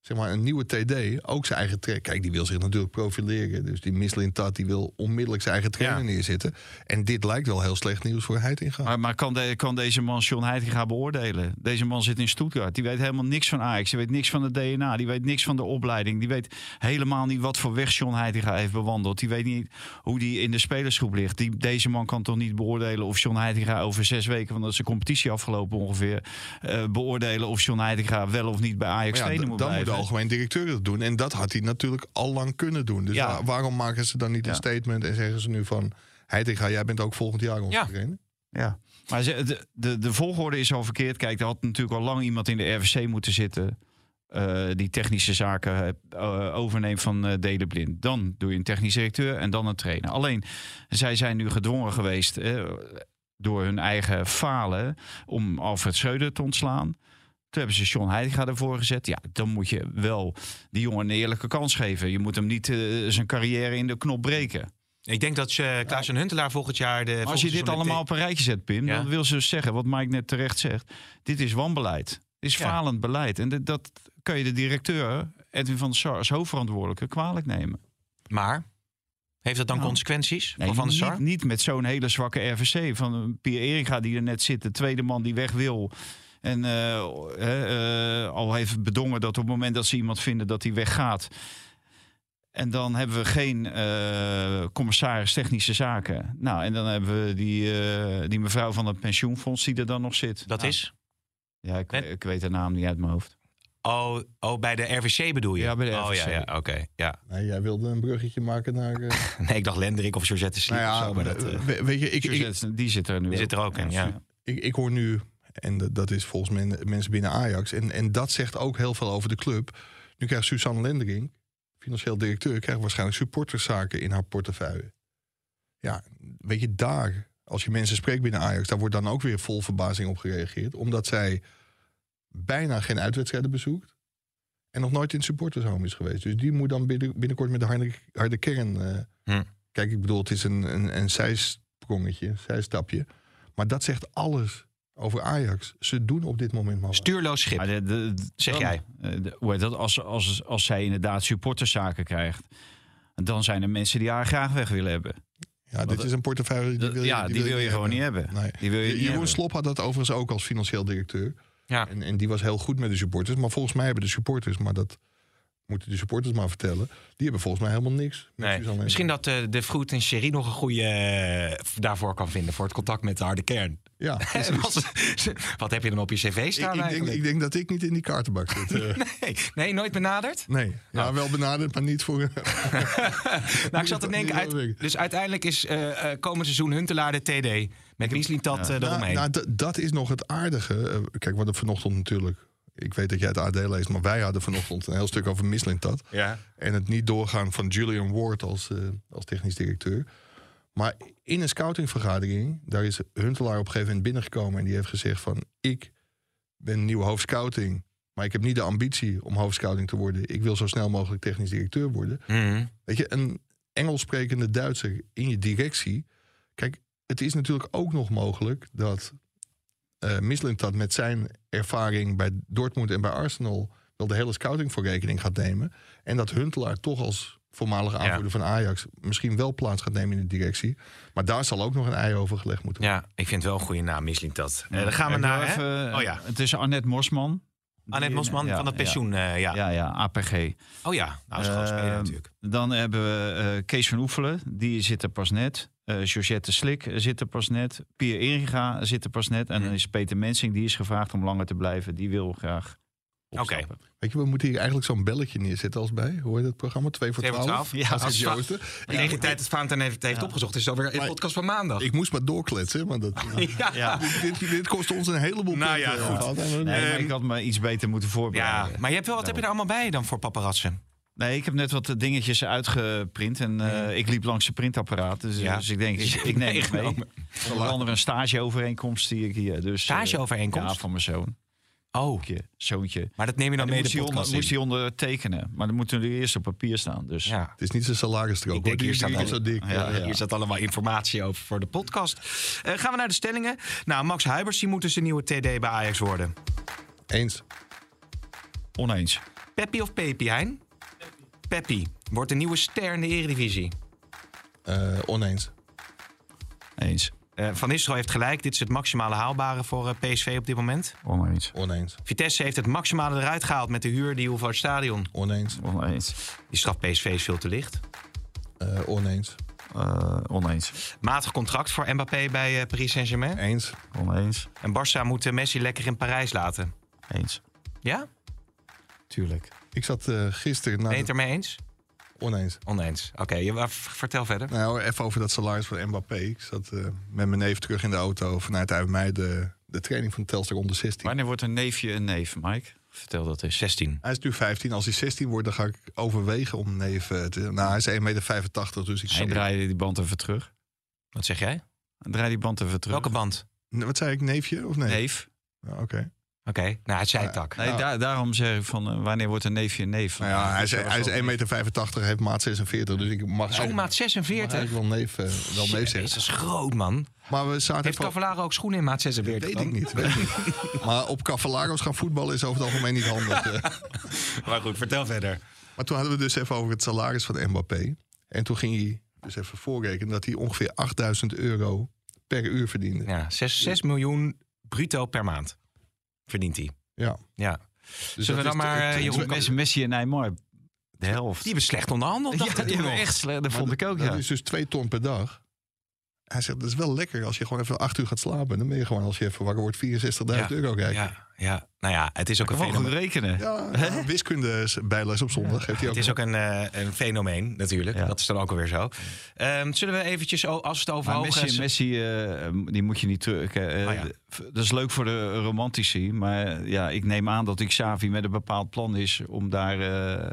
[SPEAKER 5] zeg maar, een nieuwe TD ook zijn eigen trainer... Kijk, die wil zich natuurlijk profileren. Dus die Misselin Tat die wil onmiddellijk zijn eigen trainer
[SPEAKER 3] Ja.
[SPEAKER 5] neerzetten. En dit lijkt wel heel slecht nieuws voor Heitinga.
[SPEAKER 4] Maar, maar kan, de- kan deze man John Heitinga beoordelen? Deze man zit in Stuttgart. Die weet helemaal niks van Ajax. Die weet niks van de DNA. Die weet niks van de opleiding. Die weet helemaal niet wat voor weg John Heitinga heeft bewandeld. Die weet niet hoe die in de spelersgroep ligt. Die, deze man kan toch niet beoordelen of John Heitinga over zes weken... van dat zijn competitie afgelopen ongeveer... eh, beoordelen of John Heitinga wel of niet bij Ajax
[SPEAKER 5] ja,
[SPEAKER 4] trainer moet blijven.
[SPEAKER 5] De algemeen directeur dat doen. En dat had hij natuurlijk al lang kunnen doen. Dus waarom maken ze dan niet een statement en zeggen ze nu van... Heitinga, jij bent ook volgend jaar onze
[SPEAKER 3] Ja.
[SPEAKER 5] trainer?
[SPEAKER 4] Ja, maar de, de, de volgorde is al verkeerd. Kijk, er had natuurlijk al lang iemand in de RVC moeten zitten. eh, die technische zaken eh, overneemt van eh Delen Blind. Dan doe je een technisch directeur en dan een trainer. Alleen, zij zijn nu gedwongen geweest eh, door hun eigen falen om Alfred Schreuder te ontslaan. Toen hebben ze John Heitinga ervoor gezet. Ja, dan moet je wel die jongen een eerlijke kans geven. Je moet hem niet eh, zijn carrière in de knop breken.
[SPEAKER 3] Ik denk dat je Klaas en Huntelaar volgend jaar... De,
[SPEAKER 4] Als je dit
[SPEAKER 3] de
[SPEAKER 4] allemaal op een rijtje zet, Pim,
[SPEAKER 3] Ja.
[SPEAKER 4] dan wil ze dus zeggen, wat Mike net terecht zegt, dit is wanbeleid. Dit is
[SPEAKER 3] Ja.
[SPEAKER 4] falend beleid. En dit- dat kan je de directeur, Edwin van der Sar, als hoofdverantwoordelijke kwalijk nemen.
[SPEAKER 3] Maar, heeft dat dan
[SPEAKER 4] Nou,
[SPEAKER 3] consequenties Van
[SPEAKER 4] niet,
[SPEAKER 3] Sar?
[SPEAKER 4] niet met zo'n hele zwakke RVC. Van een Pierre Eringa die er net zit, de tweede man die weg wil. En eh, eh, eh, al heeft bedongen dat op het moment dat ze iemand vinden dat hij weggaat. En dan hebben we geen eh, commissaris technische zaken. Nou, en dan hebben we die, eh, die mevrouw van het pensioenfonds die er dan nog zit.
[SPEAKER 3] Dat
[SPEAKER 4] Nou,
[SPEAKER 3] is?
[SPEAKER 4] Ja, ik, ik weet de naam niet uit mijn hoofd.
[SPEAKER 3] Oh, oh, bij de RVC bedoel je?
[SPEAKER 4] Ja, bij de
[SPEAKER 3] Oh ja,
[SPEAKER 4] RVC.
[SPEAKER 3] ja oké. ja.
[SPEAKER 5] Nee, jij wilde een bruggetje maken naar... eh,
[SPEAKER 3] Nee, ik dacht Lenderik of Georgette Sliep
[SPEAKER 5] nou
[SPEAKER 3] of
[SPEAKER 5] ja,
[SPEAKER 3] zo. Maar dat, eh,
[SPEAKER 5] we- weet je, ik,
[SPEAKER 4] die zit er nu
[SPEAKER 3] die zit er ook in, ja.
[SPEAKER 5] ik, ik hoor nu, en dat- is volgens men, mensen binnen Ajax... En, en dat zegt ook heel veel over de club. Nu krijgt Suzanne Lendering, financieel directeur... krijgt waarschijnlijk supporterszaken in haar portefeuille. Ja, weet je, daar, als je mensen spreekt binnen Ajax... daar wordt dan ook weer vol verbazing op gereageerd. Omdat zij bijna geen uitwedstrijden bezoekt... en nog nooit in het supportershome is geweest. Dus die moet dan binnen- binnenkort met de harde, harde kern... eh,
[SPEAKER 3] Hm.
[SPEAKER 5] Kijk, ik bedoel, het is een, een, een zijsprongetje, zijstapje... Maar dat zegt alles over Ajax. Ze doen op dit moment maar.
[SPEAKER 3] Stuurloos schip.
[SPEAKER 4] De- de- de-
[SPEAKER 3] Zeg
[SPEAKER 4] dan,
[SPEAKER 3] jij.
[SPEAKER 4] eh, de- hoe heet dat, als, als, als zij inderdaad supporterszaken krijgt, dan zijn er mensen die haar graag weg willen hebben.
[SPEAKER 5] Ja, dit is een portefeuille die wil je,
[SPEAKER 4] ja, die, wil je, gewoon niet hebben.
[SPEAKER 5] Nee.
[SPEAKER 4] Die wil je niet
[SPEAKER 5] Jeroen
[SPEAKER 4] hebben.
[SPEAKER 5] Slop had dat overigens ook als financieel directeur.
[SPEAKER 3] Ja.
[SPEAKER 5] En, en die was heel goed met de supporters. Maar volgens mij hebben de supporters, maar dat moeten de supporters maar vertellen. Die hebben volgens mij helemaal niks. met
[SPEAKER 3] Nee. Misschien dat eh, de Vroet en Sherry nog een goede eh, daarvoor kan vinden. Voor het contact met de harde kern.
[SPEAKER 5] Ja.
[SPEAKER 3] Wat, wat heb je dan op je cv
[SPEAKER 5] ik,
[SPEAKER 3] staan
[SPEAKER 5] ik, denk,
[SPEAKER 3] eigenlijk?
[SPEAKER 5] ik denk dat ik niet in die kaartenbak zit. eh.
[SPEAKER 3] Nee, nee, nooit benaderd?
[SPEAKER 5] nee, ja, wel benaderd, maar niet voor...
[SPEAKER 3] Nou, ik zat te denken, uit, dus uiteindelijk is eh, eh, komend seizoen Huntelaar de TD. Met Wieslintat eh eromheen.
[SPEAKER 5] Nou, nou, dat is nog het aardige. Kijk, wat er vanochtend natuurlijk... Ik weet dat jij het AD leest, maar wij hadden vanochtend een heel stuk over Mislintat.
[SPEAKER 3] ja.
[SPEAKER 5] En het niet doorgaan van Julian Ward als, eh, als technisch directeur. Maar in een scoutingvergadering, daar is Huntelaar op een gegeven moment binnengekomen... en die heeft gezegd van, ik ben nieuwe hoofdscouting... maar ik heb niet de ambitie om hoofdscouting te worden. Ik wil zo snel mogelijk technisch directeur worden.
[SPEAKER 3] Mhm.
[SPEAKER 5] Weet je, een Engels sprekende Duitser in je directie... Kijk, het is natuurlijk ook nog mogelijk dat Mislintat met zijn ervaring bij Dortmund en bij Arsenal wel de hele scouting voor rekening gaat nemen. En dat Huntelaar toch als voormalige aanvoerder van Ajax misschien wel plaats gaat nemen in de directie. Maar daar zal ook nog een ei over gelegd moeten worden.
[SPEAKER 3] ja, ik vind het wel een goede naam, Mislintat. Eh dan gaan we naar...
[SPEAKER 4] even,
[SPEAKER 3] Oh ja,
[SPEAKER 4] Het is Annette Mosman.
[SPEAKER 3] Annette Mosman
[SPEAKER 4] ja,
[SPEAKER 3] van het
[SPEAKER 4] ja.
[SPEAKER 3] pensioen. eh, ja.
[SPEAKER 4] Ja, ja, APG.
[SPEAKER 3] Oh ja, nou is gewoon
[SPEAKER 4] Eh,
[SPEAKER 3] spelen natuurlijk.
[SPEAKER 4] Dan hebben we eh, Kees van Oefelen, die zit er pas net. Eh Georgette Slik eh, zit er pas net. Pier Eringa zit er pas net. En dan is Peter Mensing, die is gevraagd om langer te blijven. Die wil graag opstappen.
[SPEAKER 5] Weet je, we moeten hier eigenlijk zo'n belletje neerzetten als bij. Hoor je dat programma? 2 voor
[SPEAKER 3] Twee voor
[SPEAKER 5] 12?
[SPEAKER 3] twaalf? Ja,
[SPEAKER 5] als.
[SPEAKER 3] Tegen de tijd dat Valentijn heeft, heeft opgezocht, is alweer een
[SPEAKER 5] Maar-
[SPEAKER 3] podcast van maandag.
[SPEAKER 5] Ik moest maar doorkletsen, maar dat,
[SPEAKER 3] ja.
[SPEAKER 4] Ja.
[SPEAKER 5] dit, dit kost ons een heleboel
[SPEAKER 3] Nou
[SPEAKER 5] punten,
[SPEAKER 3] ja, goed.
[SPEAKER 5] eh.
[SPEAKER 4] Nee,
[SPEAKER 3] Ehm,
[SPEAKER 4] ik had me iets beter moeten
[SPEAKER 3] ja,
[SPEAKER 4] voorbereiden.
[SPEAKER 3] maar je hebt wel, wat heb je er allemaal bij dan voor paparazzen?
[SPEAKER 4] Nee, ik heb net wat dingetjes uitgeprint. En eh, ik liep langs het printapparaat. Dus,
[SPEAKER 3] Ja.
[SPEAKER 4] dus ik denk, ik, ik neem het mee. Onder andere een stageovereenkomst die ik hier. Dus, eh,
[SPEAKER 3] Stageovereenkomst?
[SPEAKER 4] Ja, van mijn zoon.
[SPEAKER 3] Oh,
[SPEAKER 4] Je Zoontje.
[SPEAKER 3] maar dat neem je dan
[SPEAKER 4] die
[SPEAKER 3] mee de podcast
[SPEAKER 4] onder, moest hij ondertekenen. Maar dan moeten er eerst op papier staan. Dus
[SPEAKER 3] Ja.
[SPEAKER 5] Het is niet zijn salarisstrook.
[SPEAKER 3] Ik denk, hier staat
[SPEAKER 5] die is
[SPEAKER 3] al-
[SPEAKER 5] zo dik.
[SPEAKER 4] Ja, ja.
[SPEAKER 3] Hier staat allemaal informatie over voor de podcast. Eh, gaan we naar de stellingen. Nou, Max Huibers die moet dus de nieuwe TD bij Ajax worden.
[SPEAKER 5] Eens.
[SPEAKER 4] oneens.
[SPEAKER 3] Peppi of Pepi, Hein? Peppi wordt de nieuwe ster in de Eredivisie.
[SPEAKER 5] Eh, oneens.
[SPEAKER 4] Eens.
[SPEAKER 3] Eh, Van Nistelrooy heeft gelijk. Dit is het maximale haalbare voor eh, PSV op dit moment.
[SPEAKER 4] Oneens.
[SPEAKER 5] Oneens.
[SPEAKER 3] Vitesse heeft het maximale eruit gehaald met de huur die hoeft voor het stadion.
[SPEAKER 5] Oneens.
[SPEAKER 4] Oneens.
[SPEAKER 3] Die straf PSV is veel te licht.
[SPEAKER 5] Eh, oneens.
[SPEAKER 4] Eh, oneens.
[SPEAKER 3] Matig contract voor Mbappé bij eh, Paris Saint-Germain.
[SPEAKER 5] Eens.
[SPEAKER 4] Oneens.
[SPEAKER 3] En Barça moet Messi lekker in Parijs laten.
[SPEAKER 4] Eens.
[SPEAKER 3] Ja?
[SPEAKER 4] Tuurlijk.
[SPEAKER 5] Ik zat eh, gisteren...
[SPEAKER 3] Ben je het ermee eens?
[SPEAKER 5] Oneens.
[SPEAKER 3] Oneens. Oké, v- vertel verder.
[SPEAKER 5] Nou, even over dat salaris van Mbappé. Ik zat eh, met mijn neef terug in de auto vanuit Uitmei de, de training van Telstar onder 16.
[SPEAKER 4] Wanneer wordt een neefje een neef, Mike? Vertel dat eens.
[SPEAKER 3] 16.
[SPEAKER 5] Hij is nu 15. Als hij 16 wordt, dan ga ik overwegen om neef eh, te... Nou, hij is 1,85 meter, dus ik
[SPEAKER 4] Hij draaide die band even terug.
[SPEAKER 3] Wat zeg jij?
[SPEAKER 4] Draai die band even terug.
[SPEAKER 3] Welke band?
[SPEAKER 5] Wat zei ik, neefje of nee?
[SPEAKER 4] Neef.
[SPEAKER 5] Ja, Oké.
[SPEAKER 3] Nou, het zijtak.
[SPEAKER 4] Nee,
[SPEAKER 5] Ja.
[SPEAKER 4] daar, daarom zeg ik van eh, wanneer wordt een neefje een neef?
[SPEAKER 5] Nou ja, hij is,
[SPEAKER 4] Dat was
[SPEAKER 5] hij is
[SPEAKER 4] wel
[SPEAKER 5] 1,85 meter, heeft maat 46. Dus ik mag eigenlijk,
[SPEAKER 3] maat
[SPEAKER 5] mag
[SPEAKER 3] 46.
[SPEAKER 5] eigenlijk wel neef, eh, wel neef
[SPEAKER 3] Jezus,
[SPEAKER 5] zeggen.
[SPEAKER 3] dat is groot, man.
[SPEAKER 5] Maar we zaten
[SPEAKER 3] Heeft Cavallaro ook schoenen in maat 46?
[SPEAKER 5] Weet
[SPEAKER 3] dan?
[SPEAKER 5] ik niet. Weet ik niet. maar op Cavallaro's gaan voetballen is over het algemeen niet handig. eh.
[SPEAKER 3] Maar goed, vertel verder.
[SPEAKER 5] Maar toen hadden we dus even over het salaris van Mbappé. En toen ging hij dus even voorrekenen dat hij ongeveer 8000 euro per uur verdiende.
[SPEAKER 3] Ja, 6, 6 miljoen bruto per maand verdient hij.
[SPEAKER 5] Ja.
[SPEAKER 3] Ja.
[SPEAKER 5] Dus
[SPEAKER 3] Zullen we dan maar, eh, Jeroen,
[SPEAKER 5] te-
[SPEAKER 4] Messi, Messi en Neymar. De helft.
[SPEAKER 3] Die hebben slecht onderhandeld, dacht
[SPEAKER 4] ja,
[SPEAKER 3] ik
[SPEAKER 4] hebben
[SPEAKER 3] nog.
[SPEAKER 4] echt slecht. Dat vond ik ook,
[SPEAKER 5] dat
[SPEAKER 4] ja.
[SPEAKER 5] is dus twee ton per dag. Hij zegt, dat is wel lekker als je gewoon even acht uur gaat slapen. Dan ben je gewoon, als je even wakker wordt, 64.000 euro kijken. Ja,
[SPEAKER 3] Ja, ja, nou ja, het is ook een fenomeen.
[SPEAKER 4] rekenen.
[SPEAKER 5] ja, wiskunde is bijles op zondag. Geeft hij ook
[SPEAKER 3] Het is ook een, eh, een fenomeen, natuurlijk.
[SPEAKER 4] Ja.
[SPEAKER 3] Dat is dan ook alweer zo. Ehm, zullen we eventjes, o- als we het over
[SPEAKER 4] Maar
[SPEAKER 3] hoge...
[SPEAKER 4] Messi, Messi eh, die moet je niet terug. eh,
[SPEAKER 3] Oh ja.
[SPEAKER 4] Dat is leuk voor de romantici. Maar ja, ik neem aan dat Xavi met een bepaald plan is om daar eh,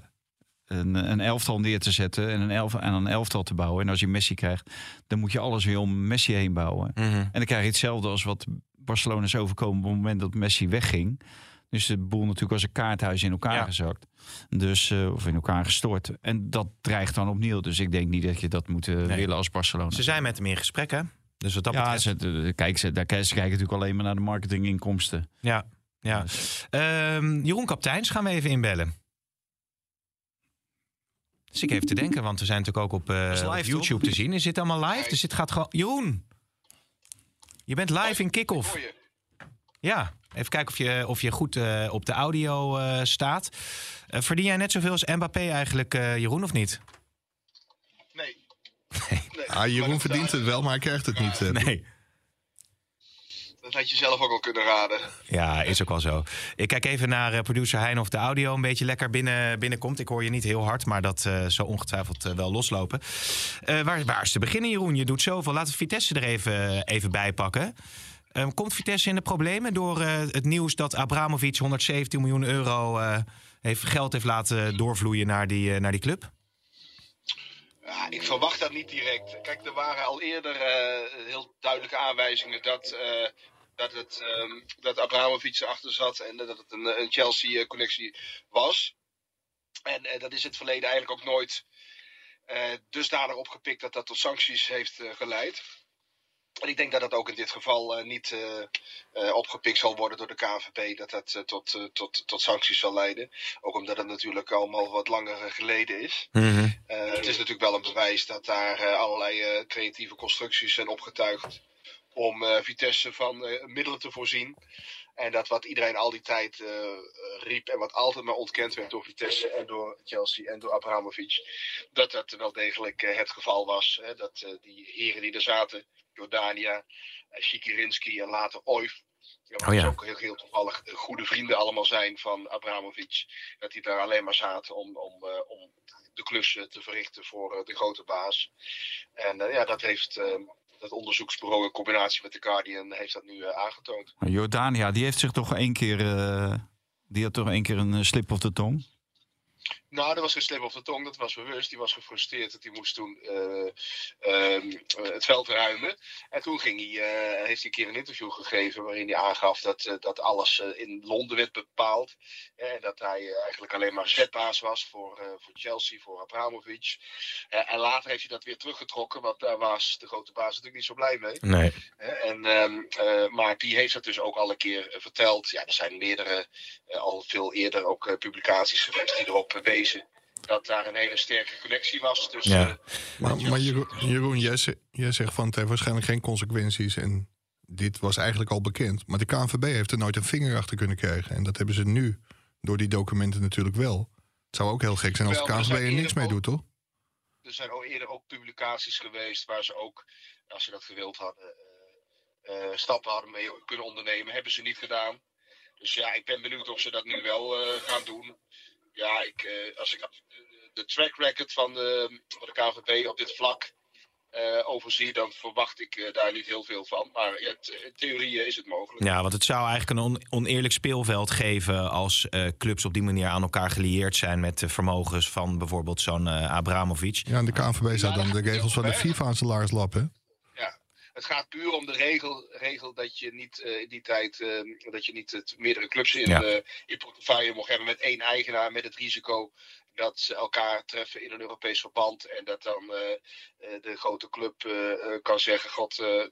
[SPEAKER 4] een, een elftal neer te zetten en een, elf, en een elftal te bouwen. En als je Messi krijgt, dan moet je alles weer om Messi heen bouwen.
[SPEAKER 3] Mhm.
[SPEAKER 4] En dan krijg je hetzelfde als wat Barcelona is overkomen op het moment dat Messi wegging. Dus de boel natuurlijk als een kaarthuis in elkaar
[SPEAKER 3] Ja.
[SPEAKER 4] gezakt. Dus, eh, of in elkaar gestort. En dat dreigt dan opnieuw. Dus ik denk niet dat je dat moet eh,
[SPEAKER 3] Nee.
[SPEAKER 4] willen als Barcelona.
[SPEAKER 3] Ze zijn met hem in gesprek, hè? Dus wat dat
[SPEAKER 4] ja,
[SPEAKER 3] betreft...
[SPEAKER 4] ze, kijk, ze, daar, kijken- ze kijken natuurlijk alleen maar naar de marketinginkomsten.
[SPEAKER 3] Ja, ja. Ehm, Jeroen Kapteins gaan we even inbellen. Dus ik even te denken, want we zijn natuurlijk ook op, eh,
[SPEAKER 4] is live,
[SPEAKER 3] op YouTube te zien. Is dit allemaal live? Dus dit gaat gewoon... Jeroen! Je bent live in kick-off. Ja, even kijken of je, of je goed eh, op de audio eh, staat. Verdien jij net zoveel als Mbappé eigenlijk, eh, Jeroen, of niet?
[SPEAKER 6] Nee.
[SPEAKER 5] Ah, Jeroen verdient het wel, maar hij krijgt het niet.
[SPEAKER 3] Nee.
[SPEAKER 6] Dat had je zelf ook al kunnen raden.
[SPEAKER 3] Ja, is ook wel zo. Ik kijk even naar eh, producer Hein of de audio een beetje lekker binnen, binnenkomt. Ik hoor je niet heel hard, maar dat zal ongetwijfeld eh, wel loslopen. Waar, waar is te beginnen, Jeroen? Je doet zoveel. Laten we Vitesse er even, even bij pakken. Eh, komt Vitesse in de problemen door het nieuws dat Abramovic 117 miljoen euro heeft, geld heeft laten doorvloeien naar die, naar die club?
[SPEAKER 6] Ja, ik verwacht dat niet direct. Kijk, er waren al eerder heel duidelijke aanwijzingen dat, dat, het, ehm, dat Abramovic erachter zat en dat het een, een Chelsea-connectie was. En eh, dat is in het verleden eigenlijk ook nooit eh dusdanig opgepikt dat dat tot sancties heeft eh, geleid. En ik denk dat dat ook in dit geval eh, niet eh, eh, opgepikt zal worden door de KNVB. Dat dat eh, tot, eh, tot, tot sancties zal leiden. Ook omdat het natuurlijk allemaal wat langer eh, geleden is.
[SPEAKER 3] Mhm.
[SPEAKER 6] Eh, het is natuurlijk wel een bewijs dat daar eh, allerlei eh, creatieve constructies zijn opgetuigd om eh, Vitesse van eh, middelen te voorzien. En dat wat iedereen al die tijd eh, riep en wat altijd maar ontkend werd door Vitesse en door Chelsea en door Abramovic, dat dat wel degelijk het geval was. Hè? Dat die heren die er zaten, Jordania, Shikirinski en later Oif, ja,
[SPEAKER 3] Oh ja.
[SPEAKER 6] dus ook heel, heel toevallig goede vrienden allemaal zijn van Abramovic, dat die daar alleen maar zaten om, om, om de klussen te verrichten voor de grote baas. En ja, dat heeft dat onderzoeksbureau in combinatie met de Guardian heeft dat nu eh, aangetoond.
[SPEAKER 4] Jordania, die heeft zich toch één keer... eh, die had toch één keer een eh, slip op de tong?
[SPEAKER 6] Nou, dat was geen slip op de tong, dat was bewust. Die was gefrustreerd dat hij moest toen eh, ehm, eh, het veld ruimen. En toen ging hij, eh, heeft hij een keer een interview gegeven waarin hij aangaf dat, dat alles in Londen werd bepaald. En dat hij eigenlijk alleen maar zetbaas was voor, voor Chelsea, voor Abramovic. En later heeft hij dat weer teruggetrokken, want daar was de grote baas natuurlijk niet zo blij mee.
[SPEAKER 3] Nee.
[SPEAKER 6] En, ehm, eh, maar die heeft dat dus ook al een keer verteld. Ja, er zijn meerdere, al veel eerder ook publicaties geweest die erop eh, dat daar een hele sterke connectie was. Dus
[SPEAKER 3] Ja.
[SPEAKER 5] Maar, maar Jeroen, Jeroen jij, ze- jij zegt van het heeft waarschijnlijk geen consequenties. En dit was eigenlijk al bekend. Maar de KNVB heeft er nooit een vinger achter kunnen krijgen. En dat hebben ze nu door die documenten natuurlijk wel. Het zou ook heel gek zijn als de
[SPEAKER 6] er
[SPEAKER 5] KNVB er niks mee doet, toch?
[SPEAKER 6] er zijn ook eerder ook publicaties geweest waar ze ook, als ze dat gewild hadden, eh, eh, stappen hadden mee kunnen ondernemen. Hebben ze niet gedaan. Dus ja, ik ben benieuwd of ze dat nu wel eh, gaan doen. Ja, ik, eh, als ik de, track record van de, van de KVB op dit vlak eh, overzie, dan verwacht ik eh, daar niet heel veel van. Maar ja, in theorie is het mogelijk.
[SPEAKER 3] Ja, want het zou eigenlijk een on- oneerlijk speelveld geven als eh, clubs op die manier aan elkaar gelieerd zijn met de vermogens van bijvoorbeeld zo'n eh, Abramovic.
[SPEAKER 5] Ja, en de KNVB zou dan de regels van de FIFA aan zijn laars lappen.
[SPEAKER 6] Het gaat puur om de regel, regel dat je niet eh, in die tijd eh, dat je niet het, meerdere clubs in
[SPEAKER 3] Ja.
[SPEAKER 6] eh, portefeuille mocht hebben met één eigenaar, met het risico dat ze elkaar treffen in een Europees verband en dat dan eh, eh, de grote club eh, eh, kan zeggen: God, eh, eh,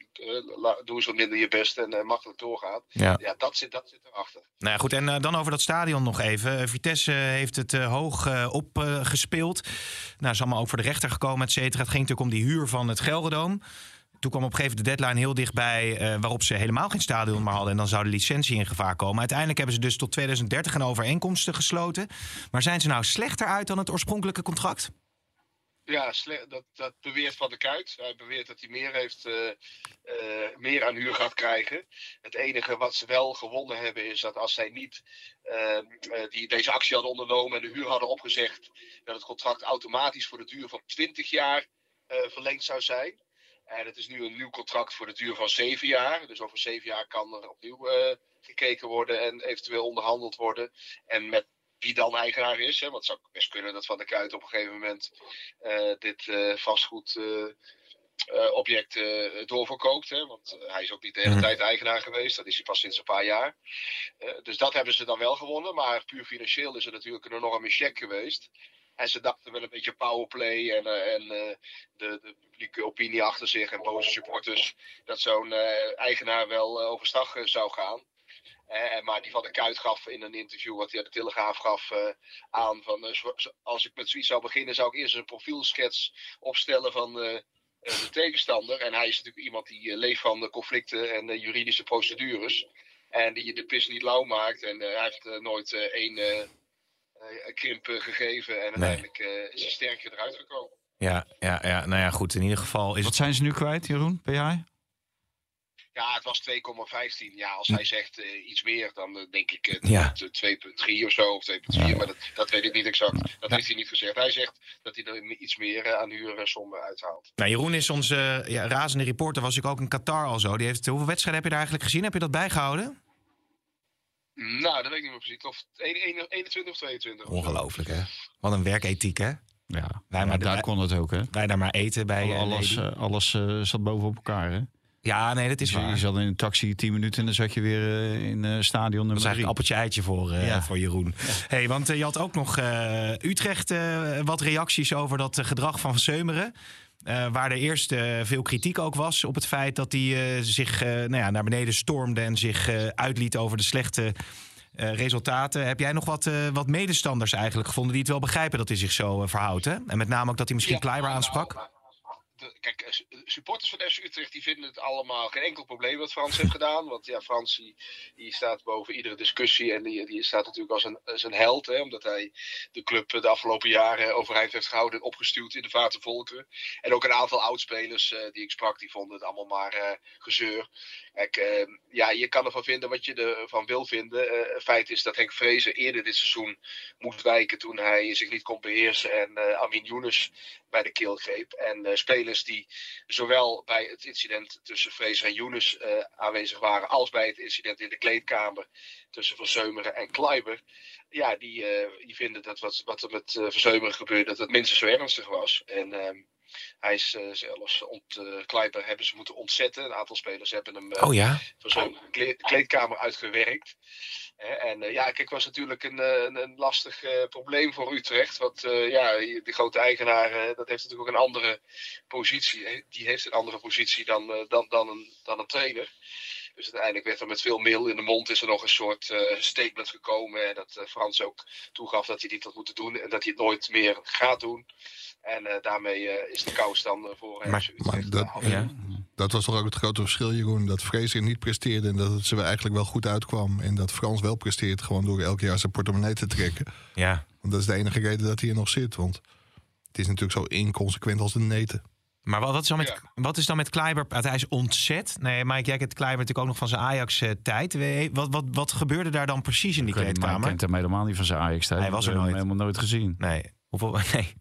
[SPEAKER 6] la- doe eens wat minder je best en eh, makkelijk doorgaan.
[SPEAKER 3] Ja.
[SPEAKER 6] Ja, dat zit, dat zit erachter.
[SPEAKER 3] Nou ja, goed, en eh, dan over dat stadion nog even. Eh, Vitesse heeft het eh, hoog eh, opgespeeld. nou, is allemaal ook voor de rechter gekomen, et cetera. Het ging natuurlijk om die huur van het Gelderdoom. Toen kwam op een gegeven moment de deadline heel dichtbij... eh, waarop ze helemaal geen stadion meer hadden... en dan zou de licentie in gevaar komen. Uiteindelijk hebben ze dus tot 2030 een overeenkomsten gesloten. Maar zijn ze nou slechter uit dan het oorspronkelijke contract?
[SPEAKER 6] Ja, dat, dat beweert Van de Kuit. Hij beweert dat hij meer, heeft, eh, eh, meer aan huur gaat krijgen. Het enige wat ze wel gewonnen hebben is dat als zij niet die, deze actie hadden ondernomen en de huur hadden opgezegd, dat het contract automatisch voor de duur van 20 jaar verlengd zou zijn. En het is nu een nieuw contract voor de duur van 7 jaar. Dus over 7 jaar kan er opnieuw eh, gekeken worden en eventueel onderhandeld worden. En met wie dan eigenaar is. Hè? Want het zou best kunnen dat Van der Kuit op een gegeven moment eh, dit eh, vastgoedobject eh doorverkoopt. Hè? Want hij is ook niet de hele
[SPEAKER 3] Mhm.
[SPEAKER 6] tijd eigenaar geweest. Dat is hij pas sinds een paar jaar. Eh, dus dat hebben ze dan wel gewonnen. Maar puur financieel is het natuurlijk een enorme check geweest. En ze dachten wel een beetje powerplay en, eh, en eh, de, de publieke opinie achter zich en boze supporters. Dat zo'n eh, eigenaar wel overstag zou gaan. Eh, maar die van de Kuit gaf in een interview wat hij aan de Telegraaf gaf aan van als ik met zoiets zou beginnen zou ik eerst een profielschets opstellen van de tegenstander. En hij is natuurlijk iemand die leeft van de conflicten en de juridische procedures. En die je de pis niet lauw maakt. En hij heeft nooit één krimp eh, gegeven. En uiteindelijk eh, is hij sterker eruit gekomen.
[SPEAKER 3] Ja, ja, ja, nou ja, goed. In ieder geval is
[SPEAKER 4] Wat zijn ze nu kwijt, Jeroen? Jij?
[SPEAKER 6] Ja, het was 2,15. Ja, als hij zegt eh, iets meer, dan eh, denk ik eh,
[SPEAKER 3] Ja.
[SPEAKER 6] eh, 2,3 of zo, of 2,4. Maar dat, dat weet ik niet exact. Dat heeft hij niet gezegd. Hij zegt dat hij er iets meer eh, aan huursommen uithaalt.
[SPEAKER 3] Nou, Jeroen is onze ja, razende reporter. Was ik ook in Qatar al zo. Die heeft, hoeveel wedstrijden heb je daar eigenlijk gezien? Heb je dat bijgehouden?
[SPEAKER 6] Nou, dat weet ik niet meer precies. Of 21 of 22.
[SPEAKER 3] Ongelooflijk, hè? Wat een werkethiek, hè?
[SPEAKER 4] Ja,
[SPEAKER 3] Wij,
[SPEAKER 4] ja,
[SPEAKER 3] maar
[SPEAKER 4] daar kon het ook, hè?
[SPEAKER 3] wij daar maar eten bij eh,
[SPEAKER 4] alles eh, alles eh, zat bovenop elkaar, hè?
[SPEAKER 3] Ja, nee, dat is
[SPEAKER 4] Dus je-
[SPEAKER 3] waar.
[SPEAKER 4] je zat in een taxi 10 minuten en dan zat je weer in eh, stadion
[SPEAKER 3] Dat
[SPEAKER 4] nummer
[SPEAKER 3] is eigenlijk
[SPEAKER 4] 3.
[SPEAKER 3] appeltje-eitje voor, eh,
[SPEAKER 4] Ja.
[SPEAKER 3] voor Jeroen. Hey, want je had ook nog eh, Utrecht eh, wat reacties over dat gedrag van Van Seumeren. Eh, waar er eerst eh, veel kritiek ook was op het feit dat hij eh, zich nou ja, naar beneden stormde en zich uitliet over de slechte resultaten. Heb jij nog wat, wat medestanders eigenlijk gevonden die het wel begrijpen dat hij zich zo verhoudt? Hè? En met name ook dat hij misschien
[SPEAKER 6] Ja,
[SPEAKER 3] Kleiber aansprak?
[SPEAKER 6] Kijk, eh, su- supporters van FC Utrecht die vinden het allemaal geen enkel probleem wat Frans heeft gedaan. Want ja, Frans die, staat boven iedere discussie en die, die staat natuurlijk als een, als een held. Hè, omdat hij de club de afgelopen jaren overeind heeft gehouden en opgestuurd in de volkeren. En ook een aantal oudspelers eh, die ik sprak, die vonden het allemaal maar eh, gezeur. Kijk, eh, ja, je kan ervan vinden wat je ervan wil vinden. Eh, feit is dat Henk Vrezen eerder dit seizoen moest wijken toen hij zich niet kon beheersen en eh, Amin Younes bij de keel greep. En eh, spelers die zowel bij het incident tussen Vrezen en Younes eh, aanwezig waren, als bij het incident in de kleedkamer tussen Verzeumeren en Kleiber. Ja, die, eh, die vinden dat wat, wat er met eh Verzeumeren gebeurde, dat het minstens zo ernstig was. En ehm, hij is eh, zelfs, ont, Kleiber hebben ze moeten ontzetten. Een aantal spelers hebben hem eh,
[SPEAKER 3] Oh ja?
[SPEAKER 6] van zo'n kle- kleedkamer uitgewerkt. En eh, ja, kijk, het was natuurlijk een, een, een lastig probleem voor Utrecht. Want ja, de grote eigenaar, dat heeft natuurlijk ook een andere positie. Die heeft een andere positie dan, dan, dan, een, dan een trainer. Dus uiteindelijk werd er met veel meel in de mond is er nog een soort eh, statement gekomen. En dat eh, Frans ook toegaf dat hij dit had moeten doen. En dat hij het nooit meer gaat doen. En eh, daarmee eh, is de kous dan voor hem.
[SPEAKER 3] Maar-
[SPEAKER 5] Maar dat,
[SPEAKER 3] Ja.
[SPEAKER 5] dat was toch ook het grote verschil, Jeroen. Dat Fraser niet presteerde en dat het ze eigenlijk wel goed uitkwam. En dat Frans wel presteert, gewoon door elk jaar zijn portemonnee te trekken.
[SPEAKER 3] Ja.
[SPEAKER 5] Want dat is de enige reden dat hij er nog zit. Want het is natuurlijk zo inconsequent als de neten.
[SPEAKER 3] Maar wat, wat, is dan met,
[SPEAKER 6] Ja.
[SPEAKER 3] wat is dan met Kleiber? Hij is ontzet. Nee, Mike, jij kent Kleiber natuurlijk ook nog van zijn Ajax-tijd. Wat, wat, wat gebeurde daar dan precies in die
[SPEAKER 4] maar ik
[SPEAKER 3] kleedkamer?
[SPEAKER 4] kent hem helemaal niet van zijn ajax tijd
[SPEAKER 3] Hij was er
[SPEAKER 4] Ik heb hem
[SPEAKER 3] nooit.
[SPEAKER 4] helemaal nooit gezien.
[SPEAKER 3] Nee, hoeveel, nee,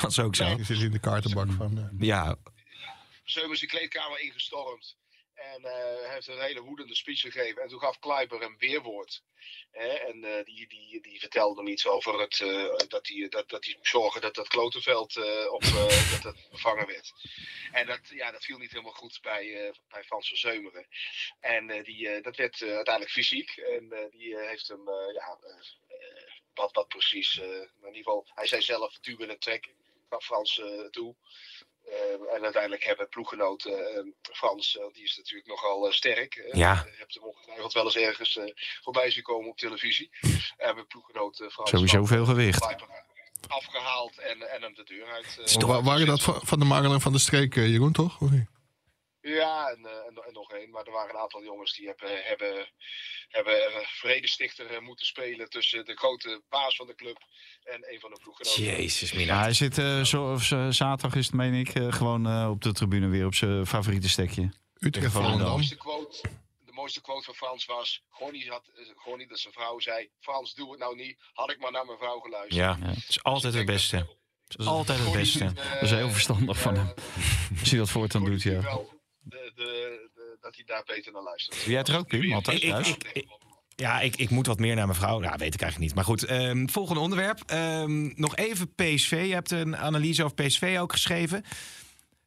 [SPEAKER 3] dat is ook zo.
[SPEAKER 5] Je zit in de kaartenbak van... eh,
[SPEAKER 3] Ja,
[SPEAKER 6] Zeum is de kleedkamer ingestormd. En eh, hij heeft een hele woedende speech gegeven. En toen gaf Kleiber een weerwoord. En eh, die, die, die vertelde hem iets over het, eh, dat, hij, dat, dat moest zorgen dat dat Klotenveld op, dat dat vervangen werd. En dat, ja, dat viel niet helemaal goed bij, bij Frans van Zeumeren. En die, dat werd uiteindelijk fysiek. En die heeft hem, ja, wat, wat precies, in ieder geval, hij zei zelf duwen en trekken. Gaf Frans toe. Eh, en uiteindelijk hebben ploeggenoten, eh, Frans, eh, die is natuurlijk nogal eh, sterk.
[SPEAKER 3] Ja.
[SPEAKER 6] Je hebt hem ongetwijfeld wel eens ergens eh, voorbij zien komen op televisie. Hebben ploeggenoten Frans
[SPEAKER 4] Sowieso
[SPEAKER 6] van,
[SPEAKER 4] veel gewicht.
[SPEAKER 6] Afgehaald en, en hem de deur uit. eh,
[SPEAKER 5] wa- wa- waren dat van, van de Marel en van de Streek, Jeroen, toch? Of niet?
[SPEAKER 6] Ja, en, eh, en, en nog één. Maar er waren een aantal jongens die hebben, hebben, hebben vredestichter eh, moeten spelen tussen de grote baas van de club en een van de ploeggenoten.
[SPEAKER 3] jezus
[SPEAKER 4] Ja,
[SPEAKER 3] mina.
[SPEAKER 4] hij zit eh, zo, of, zaterdag is het, meen ik, eh, gewoon eh, op de tribune weer op zijn favoriete stekje.
[SPEAKER 5] Utrecht,
[SPEAKER 4] Van
[SPEAKER 6] de mooiste quote, de mooiste quote van Frans was: Gonnie had, eh, Gonnie, dat zijn vrouw zei: Frans, doe het nou niet. Had ik maar naar mijn vrouw geluisterd.
[SPEAKER 3] Ja, het is altijd het beste. Het is altijd het beste.
[SPEAKER 4] Dat is heel verstandig van hem. Als hij dat voortaan doet, ja.
[SPEAKER 6] De, de, de- dat hij daar beter naar luistert.
[SPEAKER 4] Doe jij het er ook, Pim? Altijd
[SPEAKER 3] Ik- ik-
[SPEAKER 4] thuis?
[SPEAKER 3] ik- Ja, ik, ik moet wat meer naar mijn vrouw. Ja, weet ik eigenlijk niet. Maar goed, ehm, volgende onderwerp. Ehm, nog even PSV. Je hebt een analyse over PSV ook geschreven.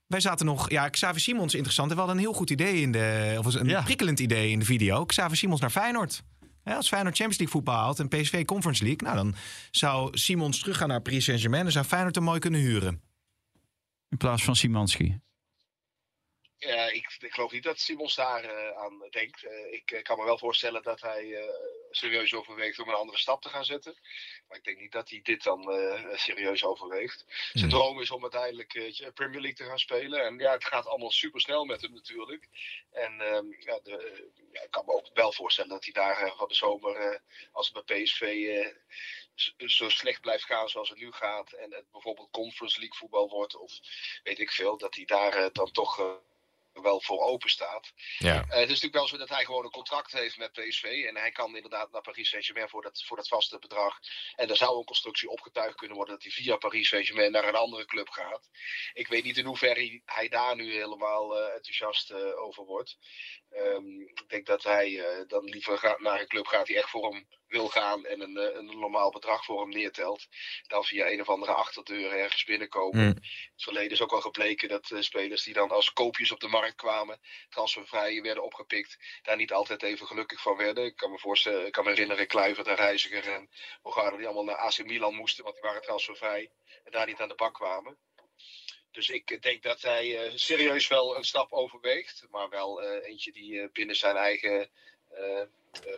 [SPEAKER 3] Wij zaten nog... Ja, Xavier Simons interessant. We hadden een heel goed idee in de... Of een
[SPEAKER 4] Ja.
[SPEAKER 3] prikkelend idee in de video. Xavier Simons naar Feyenoord. Ja, als Feyenoord Champions League voetbal haalt en PSV Conference League... Nou, dan zou Simons teruggaan naar Paris Saint-Germain... en zou Feyenoord hem mooi kunnen huren.
[SPEAKER 4] In plaats van Simanski.
[SPEAKER 6] Ja, ik, ik geloof niet dat Simons daar eh, aan denkt. Eh, ik eh, kan me wel voorstellen dat hij eh, serieus overweegt om een andere stap te gaan zetten. Maar ik denk niet dat hij dit dan eh, serieus overweegt. Zijn
[SPEAKER 3] Hmm.
[SPEAKER 6] droom is om uiteindelijk eh, Premier League te gaan spelen. En ja, het gaat allemaal super snel met hem natuurlijk. En ehm, ja, de, ja, ik kan me ook wel voorstellen dat hij daar eh, van de zomer, eh, als het bij PSV eh, zo slecht blijft gaan zoals het nu gaat. En het bijvoorbeeld Conference League voetbal wordt of weet ik veel. Dat hij daar eh, dan toch... wel voor open staat.
[SPEAKER 3] Ja.
[SPEAKER 6] Eh, het is natuurlijk wel zo dat hij gewoon een contract heeft met PSV. En hij kan inderdaad naar Paris Saint-Germain voor dat, voor dat vaste bedrag. En er zou een constructie opgetuigd kunnen worden dat hij via Paris Saint-Germain naar een andere club gaat. Ik weet niet in hoeverre hij daar nu helemaal eh, enthousiast eh, over wordt. Ehm, ik denk dat hij dan liever gaat naar een club gaat die echt voor hem wil gaan en een, een normaal bedrag voor hem neertelt. Dan via een of andere achterdeur ergens binnenkomen. In het verleden is ook al gebleken dat spelers die dan als koopjes op de markt kwamen, transfervrij werden opgepikt, daar niet altijd even gelukkig van werden. Ik kan me voorstellen, ik kan me herinneren, Kluivert en Reiziger en Bogarde die allemaal naar AC Milan moesten, want die waren transfervrij en daar niet aan de bak kwamen. Dus ik denk dat hij eh, serieus wel een stap overweegt, maar wel eh, eentje die eh, binnen zijn eigen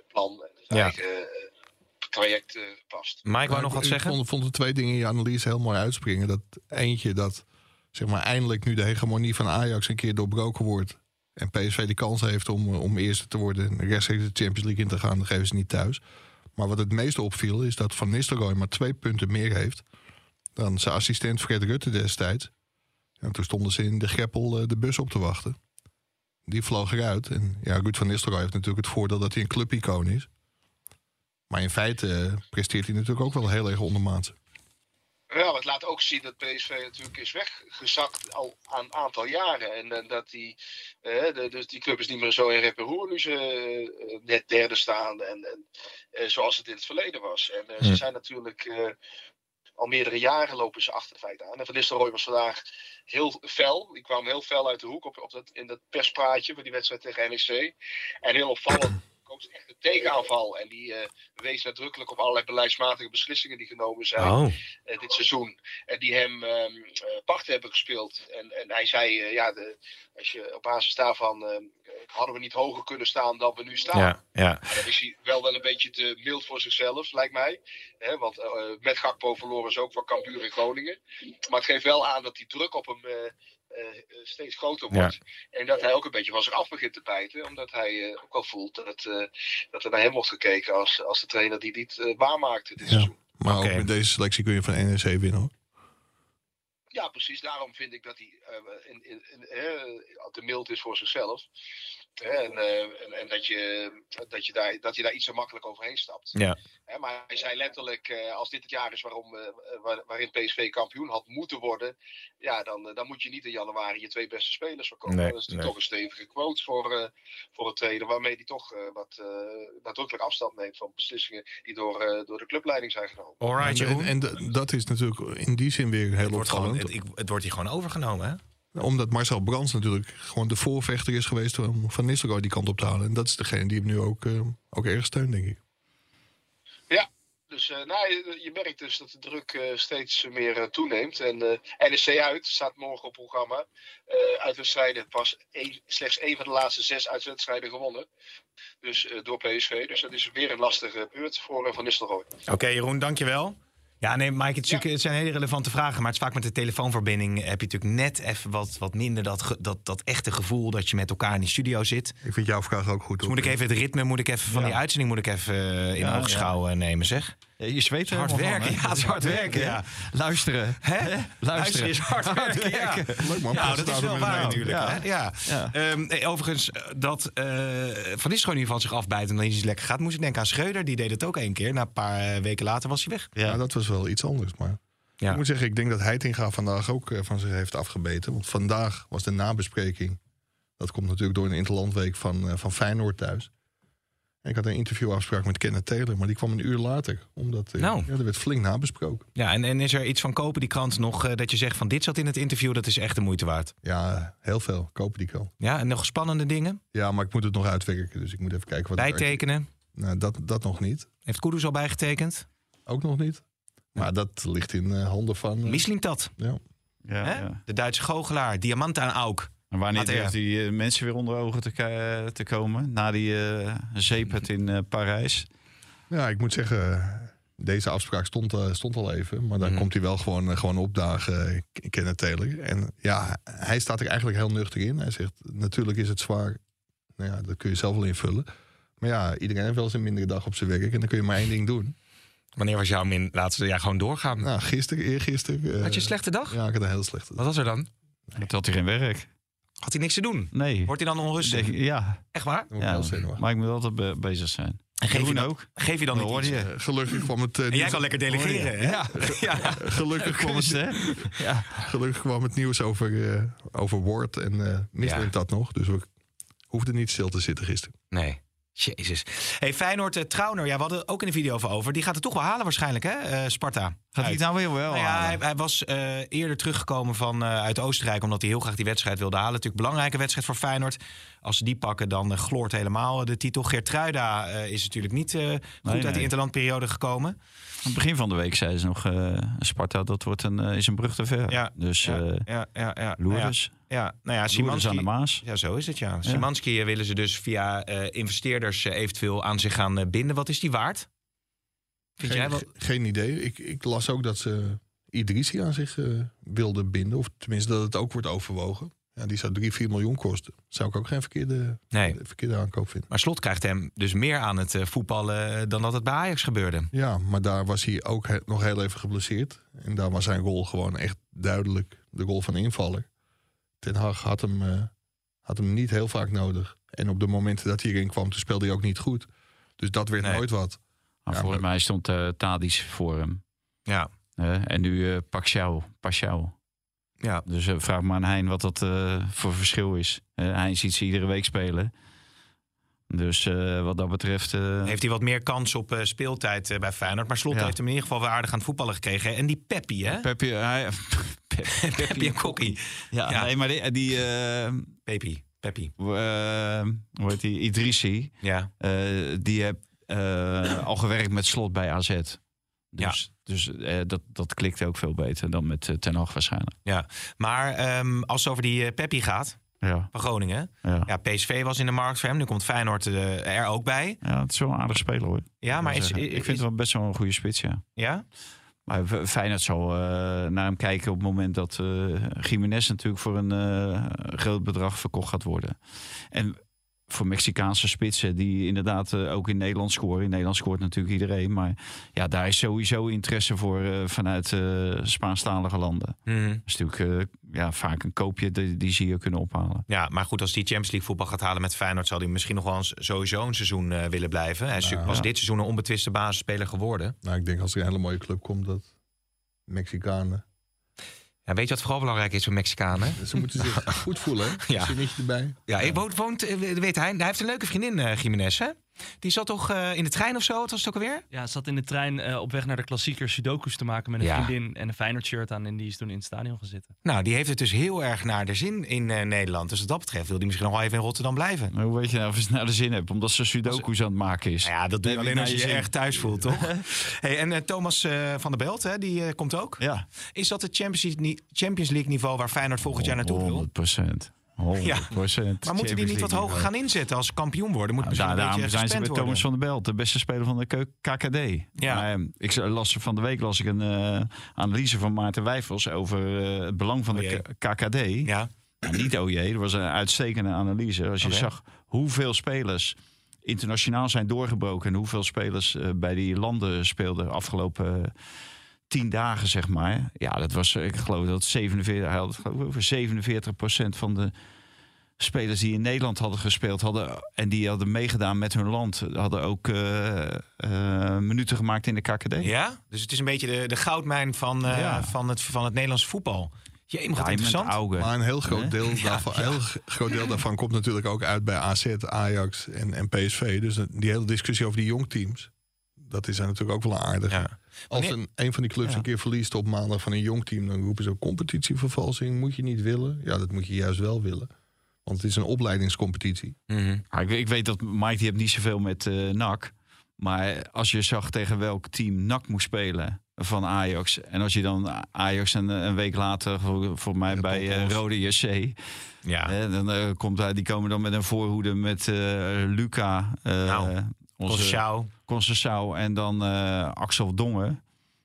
[SPEAKER 6] plan en zijn
[SPEAKER 3] Ja.
[SPEAKER 6] eigen traject eh, past.
[SPEAKER 3] Mike wou nog
[SPEAKER 5] ik-
[SPEAKER 3] wat
[SPEAKER 5] ik
[SPEAKER 3] zeggen?
[SPEAKER 5] vond, vond de twee dingen in je analyse heel mooi uitspringen. Dat eentje dat zeg maar, eindelijk nu de hegemonie van Ajax een keer doorbroken wordt. En PSV de kans heeft om, eh, om eerste te worden en rechtstreeks de Champions League in te gaan. Dan geven ze niet thuis. Maar wat het meeste opviel is dat Van Nistelrooy maar twee punten meer heeft dan zijn assistent Fred Rutte destijds. En toen stonden ze in de Greppel eh, de bus op te wachten. Die vloog eruit. En ja, Ruud van Nistelrooy heeft natuurlijk het voordeel dat hij een clubicoon is. Maar in feite eh, presteert hij natuurlijk ook wel heel erg ondermaats.
[SPEAKER 6] Ja, het laat ook zien dat PSV natuurlijk is weggezakt al een aantal jaren. En, eh, dat die, eh, de, dus die club is niet meer zo in rep en roer nu ze eh, net derde staan. En, en eh, zoals het in het verleden was. En eh, ze zijn natuurlijk al meerdere jaren lopen ze achter het feit aan. En Van Nistelrooy was vandaag heel fel. Die kwam heel fel uit de hoek op, op dat, in dat perspraatje van die wedstrijd tegen NEC. En heel opvallend koos echt een tegenaanval. En die eh, wees nadrukkelijk op allerlei beleidsmatige beslissingen die genomen zijn
[SPEAKER 3] Oh,
[SPEAKER 6] eh, dit seizoen. En die hem parten hebben gespeeld. En, en hij zei, ja, de, als je op basis daarvan ehm, hadden we niet hoger kunnen staan dan we nu staan.
[SPEAKER 3] ja, ja.
[SPEAKER 6] Dan is hij wel wel een beetje te mild voor zichzelf, lijkt mij. Hè, want met Gakpo verloren ze ook van Cambuur in Groningen. Maar het geeft wel aan dat die druk op hem eh, steeds groter
[SPEAKER 3] Ja.
[SPEAKER 6] wordt. En dat hij ook een beetje van zich af begint te bijten. Omdat hij eh, ook wel voelt dat, eh, dat er naar hem wordt gekeken als, als de trainer die dit eh, waarmaakte dit
[SPEAKER 5] Ja.
[SPEAKER 6] seizoen.
[SPEAKER 5] Maar ook met deze selectie kun je van NEC winnen hoor.
[SPEAKER 6] Ja, precies. Daarom vind ik dat hij eh, in, in, in, eh, te mild is voor zichzelf. Hè, en, eh, en, en dat, je, dat, je daar, dat je daar iets zo makkelijk overheen stapt.
[SPEAKER 3] Ja.
[SPEAKER 6] Hè, maar hij zei letterlijk, eh, als dit het jaar is waarom, eh, waar- waarin PSV kampioen had moeten worden, ja, dan, dan moet je niet in januari je twee beste spelers verkopen.
[SPEAKER 3] Nee,
[SPEAKER 6] dat is
[SPEAKER 3] nee.
[SPEAKER 6] toch een stevige quote voor, eh, voor een trainer, waarmee hij toch eh, wat eh, nadrukkelijk afstand neemt van beslissingen die door, eh, door de clubleiding zijn genomen.
[SPEAKER 3] Alright,
[SPEAKER 5] En, en, en dat is natuurlijk in die zin weer heel
[SPEAKER 3] het, wordt gewoon,
[SPEAKER 5] opvallend.
[SPEAKER 3] het, ik- het wordt hier gewoon overgenomen, hè?
[SPEAKER 5] Omdat Marcel Brands natuurlijk gewoon de voorvechter is geweest om Van Nistelrooy die kant op te halen. En dat is degene die hem nu ook, eh, ook erg steunt, denk ik.
[SPEAKER 6] Dus eh, nou, je, je merkt dus dat de druk eh, steeds meer toeneemt. En eh NEC uit staat morgen op programma. Eh uitwedstrijden pas één- slechts één van de laatste zes uitwedstrijden gewonnen. Dus eh, door PSV. Dus dat is weer een lastige beurt voor Van Nistelrooy.
[SPEAKER 3] Oké, Jeroen, dankjewel. Ja, nee, Mike, het, natuurlijk- het zijn hele relevante vragen. Maar het is vaak met de telefoonverbinding heb je natuurlijk net even wat, wat minder dat, ge- dat, dat echte gevoel dat je met elkaar in die studio zit.
[SPEAKER 5] Ik vind jouw vraag ook goed.
[SPEAKER 3] Dus moet ik even het ritme, moet ik even van
[SPEAKER 4] Ja.
[SPEAKER 3] die uitzending moet ik even eh, in
[SPEAKER 4] Ja,
[SPEAKER 3] oogschouw eh, nemen, zeg.
[SPEAKER 4] Ja, je zweet er
[SPEAKER 3] Hard
[SPEAKER 4] van,
[SPEAKER 3] werken,
[SPEAKER 4] hè?
[SPEAKER 3] ja, het is hard werken, ja.
[SPEAKER 4] Luisteren.
[SPEAKER 3] Hè? Luisteren is hard werken. Ja,
[SPEAKER 5] Leuk man.
[SPEAKER 3] ja dat is wel waar natuurlijk.
[SPEAKER 4] Ja.
[SPEAKER 3] Hè? Ja.
[SPEAKER 4] Ja.
[SPEAKER 3] Ehm, nee, overigens, eh, dat eh Van Nistelrooy nu van zich afbijt en dan iets lekker gaat, moest ik denken aan Schreuder. Die deed het ook één keer. Na een paar eh, weken later was hij weg.
[SPEAKER 5] Ja. dat was wel iets anders. Maar
[SPEAKER 3] Ja.
[SPEAKER 5] ik moet zeggen, ik denk dat Heitinga vandaag ook van zich heeft afgebeten. Want vandaag was de nabespreking. Dat komt natuurlijk door een interlandweek van, van Feyenoord thuis. Ik had een interviewafspraak met Kenneth Taylor, maar die kwam een uur later. Omdat eh,
[SPEAKER 3] Nou.
[SPEAKER 5] ja, er werd flink nabesproken.
[SPEAKER 3] Ja, en, en is er iets van kopen die krant nog eh, dat je zegt van dit zat in het interview, dat is echt de moeite waard.
[SPEAKER 5] Ja, heel veel. Kopen die kan.
[SPEAKER 3] Ja, en nog spannende dingen?
[SPEAKER 5] Ja, maar ik moet het nog uitwerken. Dus ik moet even kijken wat
[SPEAKER 3] Bijtekenen?
[SPEAKER 5] Nou, dat, dat nog niet.
[SPEAKER 3] Heeft Kudus al bijgetekend?
[SPEAKER 5] Ook nog niet. Maar dat ligt in eh, handen van... eh,
[SPEAKER 3] Mislintat,
[SPEAKER 5] ja.
[SPEAKER 4] Ja, ja.
[SPEAKER 3] de Duitse goochelaar, diamant aan Auk.
[SPEAKER 4] En wanneer durft die eh, mensen weer onder ogen te, te komen? Na die eh zeepet in eh, Parijs.
[SPEAKER 5] Ja, ik moet zeggen, deze afspraak stond, eh, stond al even. Maar dan
[SPEAKER 3] Mhm.
[SPEAKER 5] komt hij wel gewoon, gewoon opdagen, Kenneth Taylor. En ja, hij staat er eigenlijk heel nuchter in. Hij zegt, natuurlijk is het zwaar. Nou ja, dat kun je zelf wel invullen. Maar ja, iedereen heeft wel eens een mindere dag op zijn werk. En dan kun je maar één ding doen.
[SPEAKER 3] Wanneer was jouw min laatste? Ja, gewoon doorgaan.
[SPEAKER 5] Nou, gisteren, eergisteren.
[SPEAKER 3] Had je een slechte dag?
[SPEAKER 5] Ja, ik had een heel slechte dag.
[SPEAKER 3] Wat was er dan?
[SPEAKER 4] Dat had hij geen werk.
[SPEAKER 3] Had hij niks te doen?
[SPEAKER 4] Nee.
[SPEAKER 3] Wordt hij dan onrustig?
[SPEAKER 4] Ja,
[SPEAKER 3] Echt waar?
[SPEAKER 5] Ik
[SPEAKER 4] ja maar ik moet altijd be- bezig zijn.
[SPEAKER 3] En geef je dan
[SPEAKER 4] ook.
[SPEAKER 3] Geef je dan niet
[SPEAKER 4] je.
[SPEAKER 5] Eh, gelukkig kwam het... eh,
[SPEAKER 3] En jij kan lekker delegeren, hè?
[SPEAKER 4] Ja.
[SPEAKER 3] ja.
[SPEAKER 5] Gelukkig kwam het,
[SPEAKER 4] hè? Ja.
[SPEAKER 5] gelukkig kwam het nieuws over, eh over Word en eh mislukt
[SPEAKER 3] Ja.
[SPEAKER 5] dat nog. Dus we hoefden niet stil te zitten gisteren.
[SPEAKER 3] Nee. Jezus. Hey, Feyenoord, uh, Trauner, ja, we hadden ook in de video over over. Die gaat het toch wel halen waarschijnlijk, hè? Eh, Sparta.
[SPEAKER 4] Gaat hij het nou weer wel
[SPEAKER 3] Nou ja, hij,
[SPEAKER 4] halen?
[SPEAKER 3] hij was eh, eerder teruggekomen van, eh, uit Oostenrijk... omdat hij heel graag die wedstrijd wilde halen. Natuurlijk belangrijke wedstrijd voor Feyenoord. Als ze die pakken, dan eh, gloort helemaal de titel. Geertruida eh is natuurlijk niet eh, goed uit
[SPEAKER 4] nee.
[SPEAKER 3] die interlandperiode gekomen.
[SPEAKER 4] Aan het begin van de week zei ze nog... eh, Sparta, dat wordt een, eh, is een brug te ver.
[SPEAKER 3] Ja.
[SPEAKER 4] Dus
[SPEAKER 3] Ja,
[SPEAKER 4] eh
[SPEAKER 3] ja, ja, ja. Ja, ja, nou ja, Szymanski...
[SPEAKER 4] aan de Maas.
[SPEAKER 3] Ja, zo is het, ja. Szymanski eh, willen ze dus via eh, investeerders eh, eventueel aan zich gaan eh, binden. Wat is die waard? Vind
[SPEAKER 5] Geen,
[SPEAKER 3] jij wel?
[SPEAKER 5] ge- geen idee. Ik, ik las ook dat ze Idrissi aan zich eh, wilden binden. Of tenminste dat het ook wordt overwogen. Ja, die zou 3, 4 miljoen kosten. Zou ik ook geen verkeerde,
[SPEAKER 3] Nee.
[SPEAKER 5] verkeerde aankoop vinden.
[SPEAKER 3] Maar Slot krijgt hem dus meer aan het eh, voetballen eh, dan dat het bij Ajax gebeurde.
[SPEAKER 5] Ja, maar daar was hij ook he- nog heel even geblesseerd. En daar was zijn rol gewoon echt duidelijk de rol van invaller. Ten Hag had hem, eh, had hem niet heel vaak nodig. En op de momenten dat hij erin kwam, toen speelde hij ook niet goed. Dus dat werd
[SPEAKER 3] Nee.
[SPEAKER 5] nooit wat.
[SPEAKER 4] Maar
[SPEAKER 5] Ja,
[SPEAKER 4] volgens
[SPEAKER 5] maar-
[SPEAKER 4] mij stond eh Tadic voor hem.
[SPEAKER 3] Ja.
[SPEAKER 4] hè? en nu eh Paxiao.
[SPEAKER 3] Ja.
[SPEAKER 4] Dus eh, vraag maar aan Hein wat dat eh, voor verschil is. Eh Hein ziet ze iedere week spelen. Dus eh, wat dat betreft... eh,
[SPEAKER 3] Heeft hij wat meer kans op eh, speeltijd eh, bij Feyenoord. Maar Slot
[SPEAKER 4] Ja.
[SPEAKER 3] heeft hem in ieder geval weer aardig aan het voetballen gekregen. En die Peppi, hè?
[SPEAKER 4] Peppi, hij,
[SPEAKER 3] Peppi en Kokkie.
[SPEAKER 4] ja,
[SPEAKER 3] Ja.
[SPEAKER 4] nee, maar die... die eh,
[SPEAKER 3] Peppi. Peppi.
[SPEAKER 4] eh, hoe heet die? Idrissi.
[SPEAKER 3] Ja.
[SPEAKER 4] eh, die heeft eh, al gewerkt met slot bij AZ. Dus, dus eh, dat, dat klikt ook veel beter dan met eh, Ten Hag waarschijnlijk.
[SPEAKER 3] ja. Maar ehm, als het over die eh, Peppi gaat,
[SPEAKER 4] Ja,
[SPEAKER 3] van Groningen.
[SPEAKER 4] ja.
[SPEAKER 3] Ja, PSV was in de markt voor hem. Nu komt Feyenoord er ook bij.
[SPEAKER 4] ja, het is wel een aardig speler hoor.
[SPEAKER 3] Ja, maar
[SPEAKER 4] Ik
[SPEAKER 3] is,
[SPEAKER 4] wil zeggen.
[SPEAKER 3] is-
[SPEAKER 4] ik vind het wel best wel een goede spits, ja.
[SPEAKER 3] Ja?
[SPEAKER 4] Maar Feyenoord zal naar hem kijken op het moment dat eh Jiménez natuurlijk voor een groot bedrag verkocht gaat worden. En voor Mexicaanse spitsen die inderdaad eh, ook in Nederland scoren. In Nederland scoort natuurlijk iedereen. Maar ja, daar is sowieso interesse voor eh, vanuit eh Spaanstalige landen.
[SPEAKER 3] Mhm.
[SPEAKER 4] Dat is natuurlijk eh, ja, vaak een koopje die, die zie je kunnen ophalen.
[SPEAKER 3] Ja, maar goed, als die Champions League voetbal gaat halen met Feyenoord... zal hij misschien nog wel eens sowieso een seizoen eh, willen blijven. Hij was
[SPEAKER 4] ja.
[SPEAKER 3] dit seizoen een onbetwiste basisspeler geworden.
[SPEAKER 5] Nou, ik denk als er een hele mooie club komt, dat Mexicanen.
[SPEAKER 3] Ja, weet je wat vooral belangrijk is voor Mexicanen?
[SPEAKER 5] Ze moeten zich goed voelen, hè?
[SPEAKER 3] Ja.
[SPEAKER 5] Zinnetje erbij.
[SPEAKER 3] Ja, woont, woont eh, weet hij, hij heeft een leuke vriendin, eh Jiménez, hè? Die zat toch eh, in de trein of zo? Wat was het ook alweer?
[SPEAKER 9] Ja, zat in de trein eh, op weg naar de klassieker Sudoku's te maken met een
[SPEAKER 3] Ja.
[SPEAKER 9] vriendin en een Feyenoord shirt aan. En die is toen in het stadion gaan zitten.
[SPEAKER 3] Nou, die heeft het dus heel erg naar de zin in eh, Nederland. Dus wat dat betreft wil die misschien nog wel even in Rotterdam blijven.
[SPEAKER 4] Maar hoe weet je nou of je het naar de zin hebt? Omdat ze Sudoku's aan het maken is.
[SPEAKER 3] Nou ja, dat doe je alleen als je je erg thuis voelt, toch? hey, en Thomas eh, van der Belt, hè, die komt ook.
[SPEAKER 4] Ja,
[SPEAKER 3] Is dat het Champions League, Champions League niveau waar Feyenoord volgend jaar naartoe wil?
[SPEAKER 4] 100 procent. 100
[SPEAKER 3] Ja. Maar moeten die niet wat hoger gaan inzetten als kampioen worden? Moet misschien
[SPEAKER 4] Nou, daarom zijn ze bij Thomas van der Belt, de beste speler van de KKD.
[SPEAKER 3] Ja.
[SPEAKER 4] Maar, eh, ik las van de week las ik een eh, analyse van Maarten Wijfels over eh, het belang van
[SPEAKER 3] Oh
[SPEAKER 4] de. K- KKD.
[SPEAKER 3] Ja,
[SPEAKER 4] Nou, niet OJ, dat was een uitstekende analyse. Als je zag hoeveel spelers internationaal zijn doorgebroken en hoeveel spelers eh, bij die landen speelden afgelopen tien dagen, zeg maar. Ja, dat was, ik geloof dat 47, hij had het geloof ik over 47% van de spelers die in Nederland hadden gespeeld hadden en die hadden meegedaan met hun land, hadden ook eh, eh, minuten gemaakt in de KKD.
[SPEAKER 3] ja? Dus het is een beetje de, de goudmijn van, eh,
[SPEAKER 4] Ja.
[SPEAKER 3] van, het, van het Nederlandse voetbal.
[SPEAKER 4] Diamond
[SPEAKER 3] interessant.
[SPEAKER 4] Auge.
[SPEAKER 5] Maar een heel groot deel, daarvan, heel groot deel daarvan komt natuurlijk ook uit bij AZ, Ajax en, en PSV. Dus die hele discussie over die jongteams, dat is er natuurlijk ook wel een aardig.
[SPEAKER 3] Ja.
[SPEAKER 5] Als een, een van die clubs
[SPEAKER 4] Ja.
[SPEAKER 5] een keer verliest op maandag van een jong team, dan roepen ze competitievervalsing. Moet je niet willen? Ja, dat moet je juist wel willen. Want het is een opleidingscompetitie.
[SPEAKER 3] Mhm.
[SPEAKER 4] Ja, ik, ik weet dat Mike die heeft niet zoveel met eh NAC. Maar als je zag tegen welk team NAC moest spelen. van Ajax. En als je dan Ajax een, een week later, voor, voor mij bij eh, Rode JC...
[SPEAKER 3] Ja.
[SPEAKER 4] Hè, dan eh, komt hij, die komen dan met een voorhoede met eh, Luca, eh
[SPEAKER 3] Nou,
[SPEAKER 4] onze.
[SPEAKER 3] Conceição
[SPEAKER 4] en dan eh, Axel Dongen.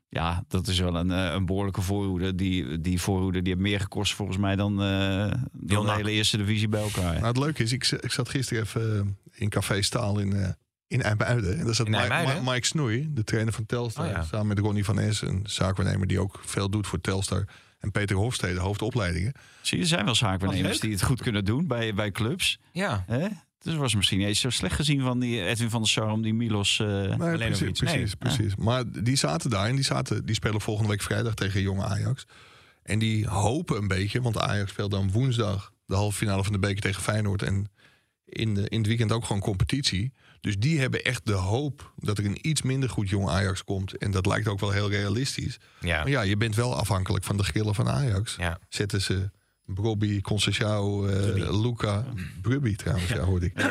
[SPEAKER 4] Ja, dat is wel een, eh, een behoorlijke voorhoede. Die, die voorhoede die heeft meer gekost volgens mij dan, eh, dan de hele eerste divisie bij elkaar.
[SPEAKER 5] Nou, het leuke is, ik, ik zat gisteren even in Café Staal in, eh in IJmuiden. En daar zat Mike, Mike Snoei, de trainer van Telstar.
[SPEAKER 3] Oh ja.
[SPEAKER 5] Samen met Ronnie van Es, een zaakwaarnemer die ook veel doet voor Telstar. En Peter Hofstede, hoofdopleidingen.
[SPEAKER 4] Zie je, er zijn wel zaakwaarnemers
[SPEAKER 3] leuk.
[SPEAKER 4] die het goed kunnen doen bij, bij clubs.
[SPEAKER 3] Ja.
[SPEAKER 4] Hè? Dus was misschien niet eens zo slecht gezien van die Edwin van der Sar om die Milos... eh,
[SPEAKER 5] Nee,
[SPEAKER 3] Alleen
[SPEAKER 5] precies,
[SPEAKER 3] nog iets.
[SPEAKER 5] precies,
[SPEAKER 3] Nee.
[SPEAKER 5] precies. Maar die zaten daar en die, zaten, die spelen volgende week vrijdag tegen jonge Ajax. En die hopen een beetje, want Ajax speelt dan woensdag de halve finale van de beker tegen Feyenoord. En in, de, in het weekend ook gewoon competitie. Dus die hebben echt de hoop dat er een iets minder goed jong Ajax komt. En dat lijkt ook wel heel realistisch.
[SPEAKER 3] Ja.
[SPEAKER 5] Maar ja, je bent wel afhankelijk van de gillen van Ajax.
[SPEAKER 3] Ja.
[SPEAKER 5] Zetten ze Brobby, Conceição, eh Luca, Brubby trouwens, ja, hoorde ik,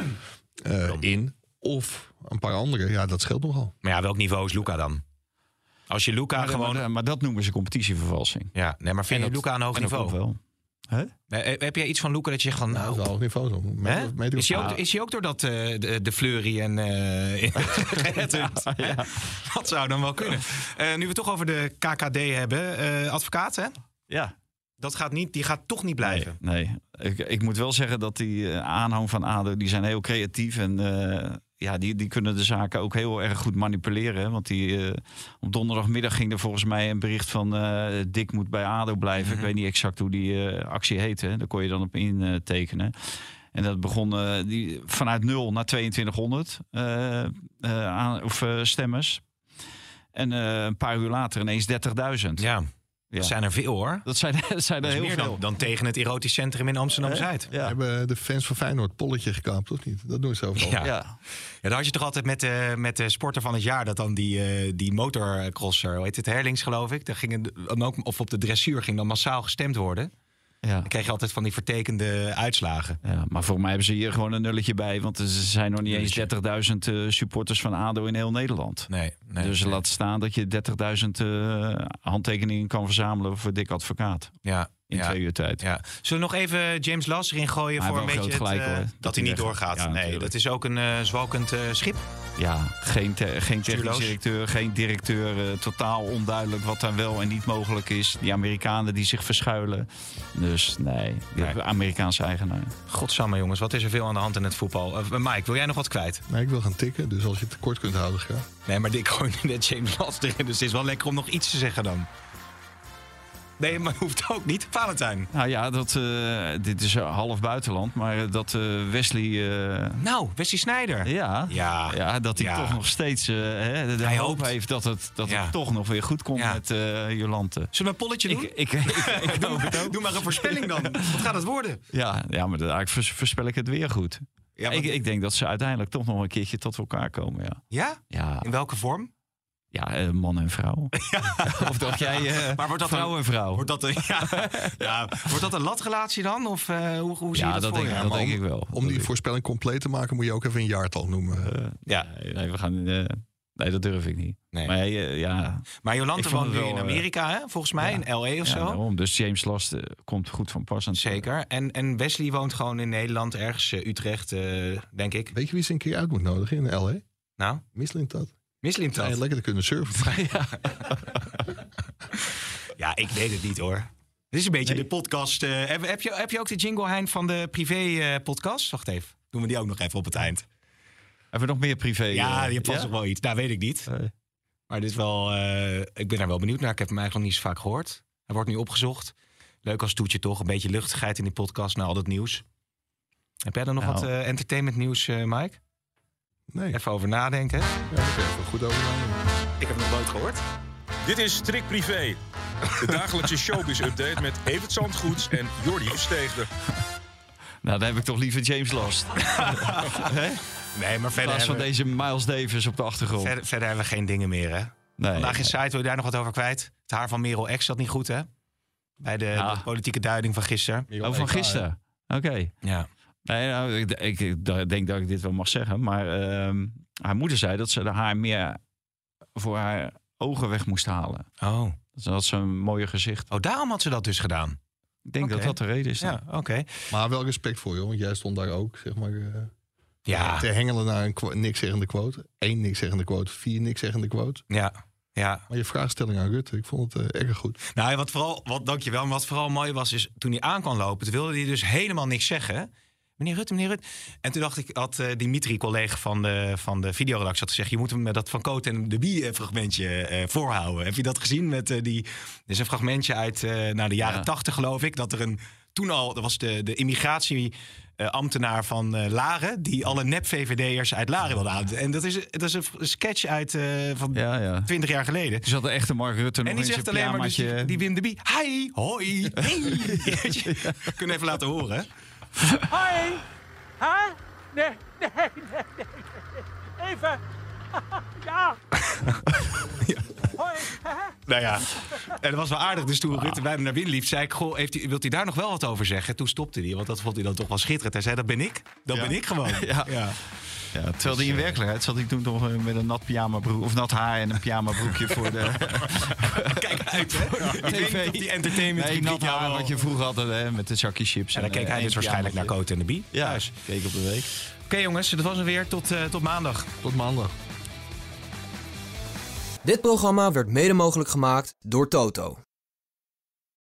[SPEAKER 5] eh, in. Of een paar andere, ja, dat scheelt nogal.
[SPEAKER 3] Maar ja, welk niveau is Luca dan? Als je Luca
[SPEAKER 4] maar,
[SPEAKER 3] gewoon...
[SPEAKER 4] maar, maar dat noemen ze competitievervalsing.
[SPEAKER 3] Ja, nee, maar vind
[SPEAKER 4] En
[SPEAKER 3] je
[SPEAKER 4] dat-
[SPEAKER 3] Luca een hoog niveau?
[SPEAKER 4] wel.
[SPEAKER 3] Eh, Heb jij iets van Luca dat je zegt van...
[SPEAKER 5] Nou, dat is wel hoog niveau. Zo.
[SPEAKER 3] Is, hij ook, is hij ook door dat eh, de, de fleurie en... eh geretterd? Hè? Dat zou dan wel kunnen. Eh, nu we het toch over de KKD hebben. eh, advocaat, hè?
[SPEAKER 4] Ja.
[SPEAKER 3] Dat gaat niet, die gaat toch niet blijven.
[SPEAKER 4] Nee, ik, ik moet wel zeggen dat die eh, aanhang van ADO, die zijn heel creatief. En eh, ja, die, die kunnen de zaken ook heel erg goed manipuleren. hè. Want die, eh, op donderdagmiddag ging er volgens mij een bericht van... eh Dick moet bij ADO blijven.
[SPEAKER 3] Mhm.
[SPEAKER 4] Ik weet niet exact hoe die actie heette. Daar kon je dan op intekenen. En dat begon die, vanuit 0 naar 2200 eh, eh, aan, of, stemmers. En een paar uur later ineens 30.000.
[SPEAKER 3] Ja,
[SPEAKER 4] Ja.
[SPEAKER 3] dat zijn er veel hoor.
[SPEAKER 4] Dat zijn, dat zijn er
[SPEAKER 3] Dat
[SPEAKER 4] heel
[SPEAKER 3] meer
[SPEAKER 4] veel.
[SPEAKER 3] dan, dan tegen het erotisch centrum in Amsterdam-Zuid.
[SPEAKER 4] Ja.
[SPEAKER 5] Hebben de fans van Feyenoord polletje gekaapt, of niet? Dat doen ze overal.
[SPEAKER 3] Ja.
[SPEAKER 4] Ja.
[SPEAKER 3] Ja, dan had je toch altijd met, de met de sporter van het jaar... dat dan die, eh, die motorcrosser, hoe heet het, Herlings geloof ik... Daar ging ook, of op de dressuur ging dan massaal gestemd worden.
[SPEAKER 4] Ja.
[SPEAKER 3] Dan kreeg je altijd van die vertekende uitslagen.
[SPEAKER 4] Ja, maar voor mij hebben ze hier gewoon een nulletje bij. Want er zijn nog niet eens 30.000 eh, supporters van ADO in heel Nederland.
[SPEAKER 3] Nee, nee.
[SPEAKER 4] dus
[SPEAKER 3] nee.
[SPEAKER 4] laat staan dat je 30.000 eh, handtekeningen kan verzamelen voor dik advocaat.
[SPEAKER 3] Ja,
[SPEAKER 4] In
[SPEAKER 3] ja,
[SPEAKER 4] twee uur tijd.
[SPEAKER 3] ja. Zullen we nog even James Las erin gooien voor een beetje het,
[SPEAKER 4] gelijk,
[SPEAKER 3] eh,
[SPEAKER 4] hoor.
[SPEAKER 3] dat,
[SPEAKER 4] Dat
[SPEAKER 3] hij niet doorgaat?
[SPEAKER 4] Ja,
[SPEAKER 3] nee,
[SPEAKER 4] natuurlijk.
[SPEAKER 3] dat is ook een eh zwalkend eh, schip.
[SPEAKER 4] Ja, geen, te- geen technisch
[SPEAKER 3] Stuurloos.
[SPEAKER 4] directeur, geen directeur. totaal onduidelijk wat daar wel en niet mogelijk is. Die Amerikanen die zich verschuilen. Dus nee, die hebben Amerikaanse eigenaar.
[SPEAKER 3] Godsamme jongens, wat is er veel aan de hand in het voetbal? Mike, wil jij nog wat kwijt?
[SPEAKER 5] Nee, ik wil gaan tikken, dus als je het tekort kunt houden, graag.
[SPEAKER 3] Nee, maar ik gooi net James Las erin. Dus het is wel lekker om nog iets te zeggen dan. Nee, maar hoeft ook niet. Valentijn.
[SPEAKER 4] Nou ja, dat, eh, dit is eh, half buitenland. Maar eh, dat Wesley...
[SPEAKER 3] Nou, Wesley Snijder.
[SPEAKER 4] Ja,
[SPEAKER 3] Ja.
[SPEAKER 4] ja, dat hij
[SPEAKER 3] Ja.
[SPEAKER 4] toch nog steeds hè, de, de
[SPEAKER 3] Hij
[SPEAKER 4] hoop
[SPEAKER 3] hoopt.
[SPEAKER 4] heeft dat het, dat
[SPEAKER 3] Ja.
[SPEAKER 4] het toch nog weer goed komt met Jolante.
[SPEAKER 3] Zullen we een polletje doen?
[SPEAKER 4] Ik, ik, ik, ik hoop het ook.
[SPEAKER 3] Doe maar een voorspelling dan. Wat gaat het worden?
[SPEAKER 4] Ja, ja, maar eigenlijk vers- voorspel ik het weer goed.
[SPEAKER 3] Ja,
[SPEAKER 4] ik, ik denk dat ze uiteindelijk toch nog een keertje tot elkaar komen. Ja,
[SPEAKER 3] ja?
[SPEAKER 4] ja,
[SPEAKER 3] In welke vorm?
[SPEAKER 4] Ja eh, man en vrouw. of dacht jij eh,
[SPEAKER 3] Maar wordt dat
[SPEAKER 4] vrouw
[SPEAKER 3] een-
[SPEAKER 4] en vrouw?
[SPEAKER 3] Wordt dat een, ja, ja, wordt dat een latrelatie dan? Of eh, hoe, hoe zie
[SPEAKER 4] ja,
[SPEAKER 3] je dat,
[SPEAKER 4] dat,
[SPEAKER 3] voor
[SPEAKER 4] denk,
[SPEAKER 3] je?
[SPEAKER 4] dat denk
[SPEAKER 5] om-
[SPEAKER 4] ik wel.
[SPEAKER 5] Om die voorspelling compleet te maken, moet je ook even een jaartal noemen.
[SPEAKER 3] Ja.
[SPEAKER 4] nee, we gaan... eh, nee, dat durf ik niet.
[SPEAKER 3] Nee.
[SPEAKER 4] Maar ja,
[SPEAKER 3] Maar Jolante woont nu in Amerika, hè? volgens mij,
[SPEAKER 4] ja.
[SPEAKER 3] in L.A. of
[SPEAKER 4] ja,
[SPEAKER 3] zo.
[SPEAKER 4] daarom. Dus James Last komt goed van pas. aan het-
[SPEAKER 3] Zeker. En, en Wesley woont gewoon in Nederland, ergens Utrecht, eh, denk ik.
[SPEAKER 5] Weet je wie ze een keer uit moet nodigen in L.A.?
[SPEAKER 3] Nou,
[SPEAKER 5] Mislintat.
[SPEAKER 3] Mislimt
[SPEAKER 5] Ja,
[SPEAKER 3] dat?
[SPEAKER 5] lekker te kunnen surfen.
[SPEAKER 3] Ja, ik weet het niet hoor. Dit is een beetje de podcast. eh, heb, heb, je, heb je ook de jingle Hein van de privé-podcast? Wacht even. Doen we die ook nog even op het eind?
[SPEAKER 4] Hebben we nog meer privé?
[SPEAKER 3] ja,
[SPEAKER 4] eh,
[SPEAKER 3] die past
[SPEAKER 4] ja?
[SPEAKER 3] nog wel iets. Nou, weet ik niet.
[SPEAKER 4] Nee.
[SPEAKER 3] Maar dit is wel. eh, ik ben daar wel benieuwd naar. Ik heb hem eigenlijk nog niet zo vaak gehoord. Hij wordt nu opgezocht. Leuk als toetje toch. Een beetje luchtigheid in die podcast na al dat nieuws. Heb jij er nog
[SPEAKER 4] Nou.
[SPEAKER 3] wat eh, entertainment nieuws, eh, Mike?
[SPEAKER 5] Nee,
[SPEAKER 3] Even over nadenken.
[SPEAKER 5] ja, daar kun je even goed over nadenken.
[SPEAKER 3] Ik heb het nog nooit gehoord.
[SPEAKER 10] Dit is Trick Privé. De dagelijkse showbiz-update met Evert Zandgoeds en Jordi Versteegde.
[SPEAKER 4] Nou, dan heb ik toch liever James Last. Hè?
[SPEAKER 3] Nee, maar
[SPEAKER 4] In
[SPEAKER 3] verder
[SPEAKER 4] plaats van
[SPEAKER 3] hebben,
[SPEAKER 4] deze Miles Davis op de achtergrond.
[SPEAKER 3] verder, verder hebben we geen dingen meer, hè?
[SPEAKER 4] Nee,
[SPEAKER 3] Vandaag in site wil je daar nog wat over kwijt. Het haar van Merel X zat niet goed, hè? Bij de,
[SPEAKER 4] Ja.
[SPEAKER 3] de politieke duiding van gisteren.
[SPEAKER 4] Oh, van gisteren. Oké.
[SPEAKER 3] Ja.
[SPEAKER 4] Nee, nou, ik, ik, ik denk dat ik dit wel mag zeggen. Maar ehm, haar moeder zei dat ze haar meer voor haar ogen weg moest halen.
[SPEAKER 3] Oh.
[SPEAKER 4] Dat had ze een mooie gezicht.
[SPEAKER 3] Oh, daarom had ze dat dus gedaan.
[SPEAKER 4] Ik denk dat dat de reden is. dan.
[SPEAKER 3] Ja, oké.
[SPEAKER 5] Maar wel respect voor je, want jij stond daar ook, zeg maar... eh,
[SPEAKER 3] Ja.
[SPEAKER 5] Te hengelen naar een niks zeggende quote. Eén niks zeggende quote, vier niks zeggende quote.
[SPEAKER 3] Ja, ja.
[SPEAKER 5] Maar je vraagstelling aan Rutte, ik vond het eh, erg goed.
[SPEAKER 3] Nou, wat vooral, wat, dankjewel. Maar wat vooral mooi was, is toen hij aan kwam lopen, toen wilde hij dus helemaal niks zeggen. Meneer Rutte, meneer Rutte. En toen dacht ik, had eh, Dimitri, collega van de, van de videoredactie, had gezegd: Je moet hem met dat van Coat en de Bie eh, fragmentje eh, voorhouden. Heb je dat gezien? Met, die, er is een fragmentje uit nou, de jaren
[SPEAKER 4] Ja.
[SPEAKER 3] tachtig, geloof ik. Dat er een. Toen al, dat was de, de immigratieambtenaar van eh, Laren, die alle nep-VVD'ers uit Laren wilde aan. En dat is, dat is een sketch uit van
[SPEAKER 4] Ja, ja.
[SPEAKER 3] 20 jaar geleden.
[SPEAKER 4] Dus had de echte Mark Rutte nog
[SPEAKER 3] En die zegt
[SPEAKER 4] een
[SPEAKER 3] alleen maar, dus die, die Wim de Bie. Hi, hoi, hey. Je, we even laten horen.
[SPEAKER 11] Hoi! Hè? Nee, nee, nee, nee. Even. Ja. Hoi.
[SPEAKER 3] Nou ja, en dat was wel aardig. Dus toen Rutte bij hem naar binnen liep, zei ik... Goh, heeft u, wilt u daar nog wel wat over zeggen? Toen stopte hij, want dat vond hij dan toch wel schitterend. Hij zei, dat ben ik. Dat
[SPEAKER 4] Ja.
[SPEAKER 3] ben ik gewoon.
[SPEAKER 4] Ja.
[SPEAKER 3] ja.
[SPEAKER 4] Ja, terwijl die in werkelijkheid zat ik toen toch eh, met een nat pyjama broek of nat haar en een pyjama broekje voor de
[SPEAKER 3] Kijk uit, hè? Ik denk dat die entertainment
[SPEAKER 4] Nee, nat haar
[SPEAKER 3] wel-
[SPEAKER 4] wat je vroeger had hè, met de zakje chips.
[SPEAKER 3] En dan keek
[SPEAKER 4] eh,
[SPEAKER 3] hij dus waarschijnlijk naar. Coat en de Bie.
[SPEAKER 4] Ja,
[SPEAKER 3] thuis.
[SPEAKER 4] keek op de week.
[SPEAKER 3] Oké jongens, dat was hem weer. Tot, eh, tot maandag.
[SPEAKER 5] Tot maandag.
[SPEAKER 1] Dit programma werd mede mogelijk gemaakt door Toto.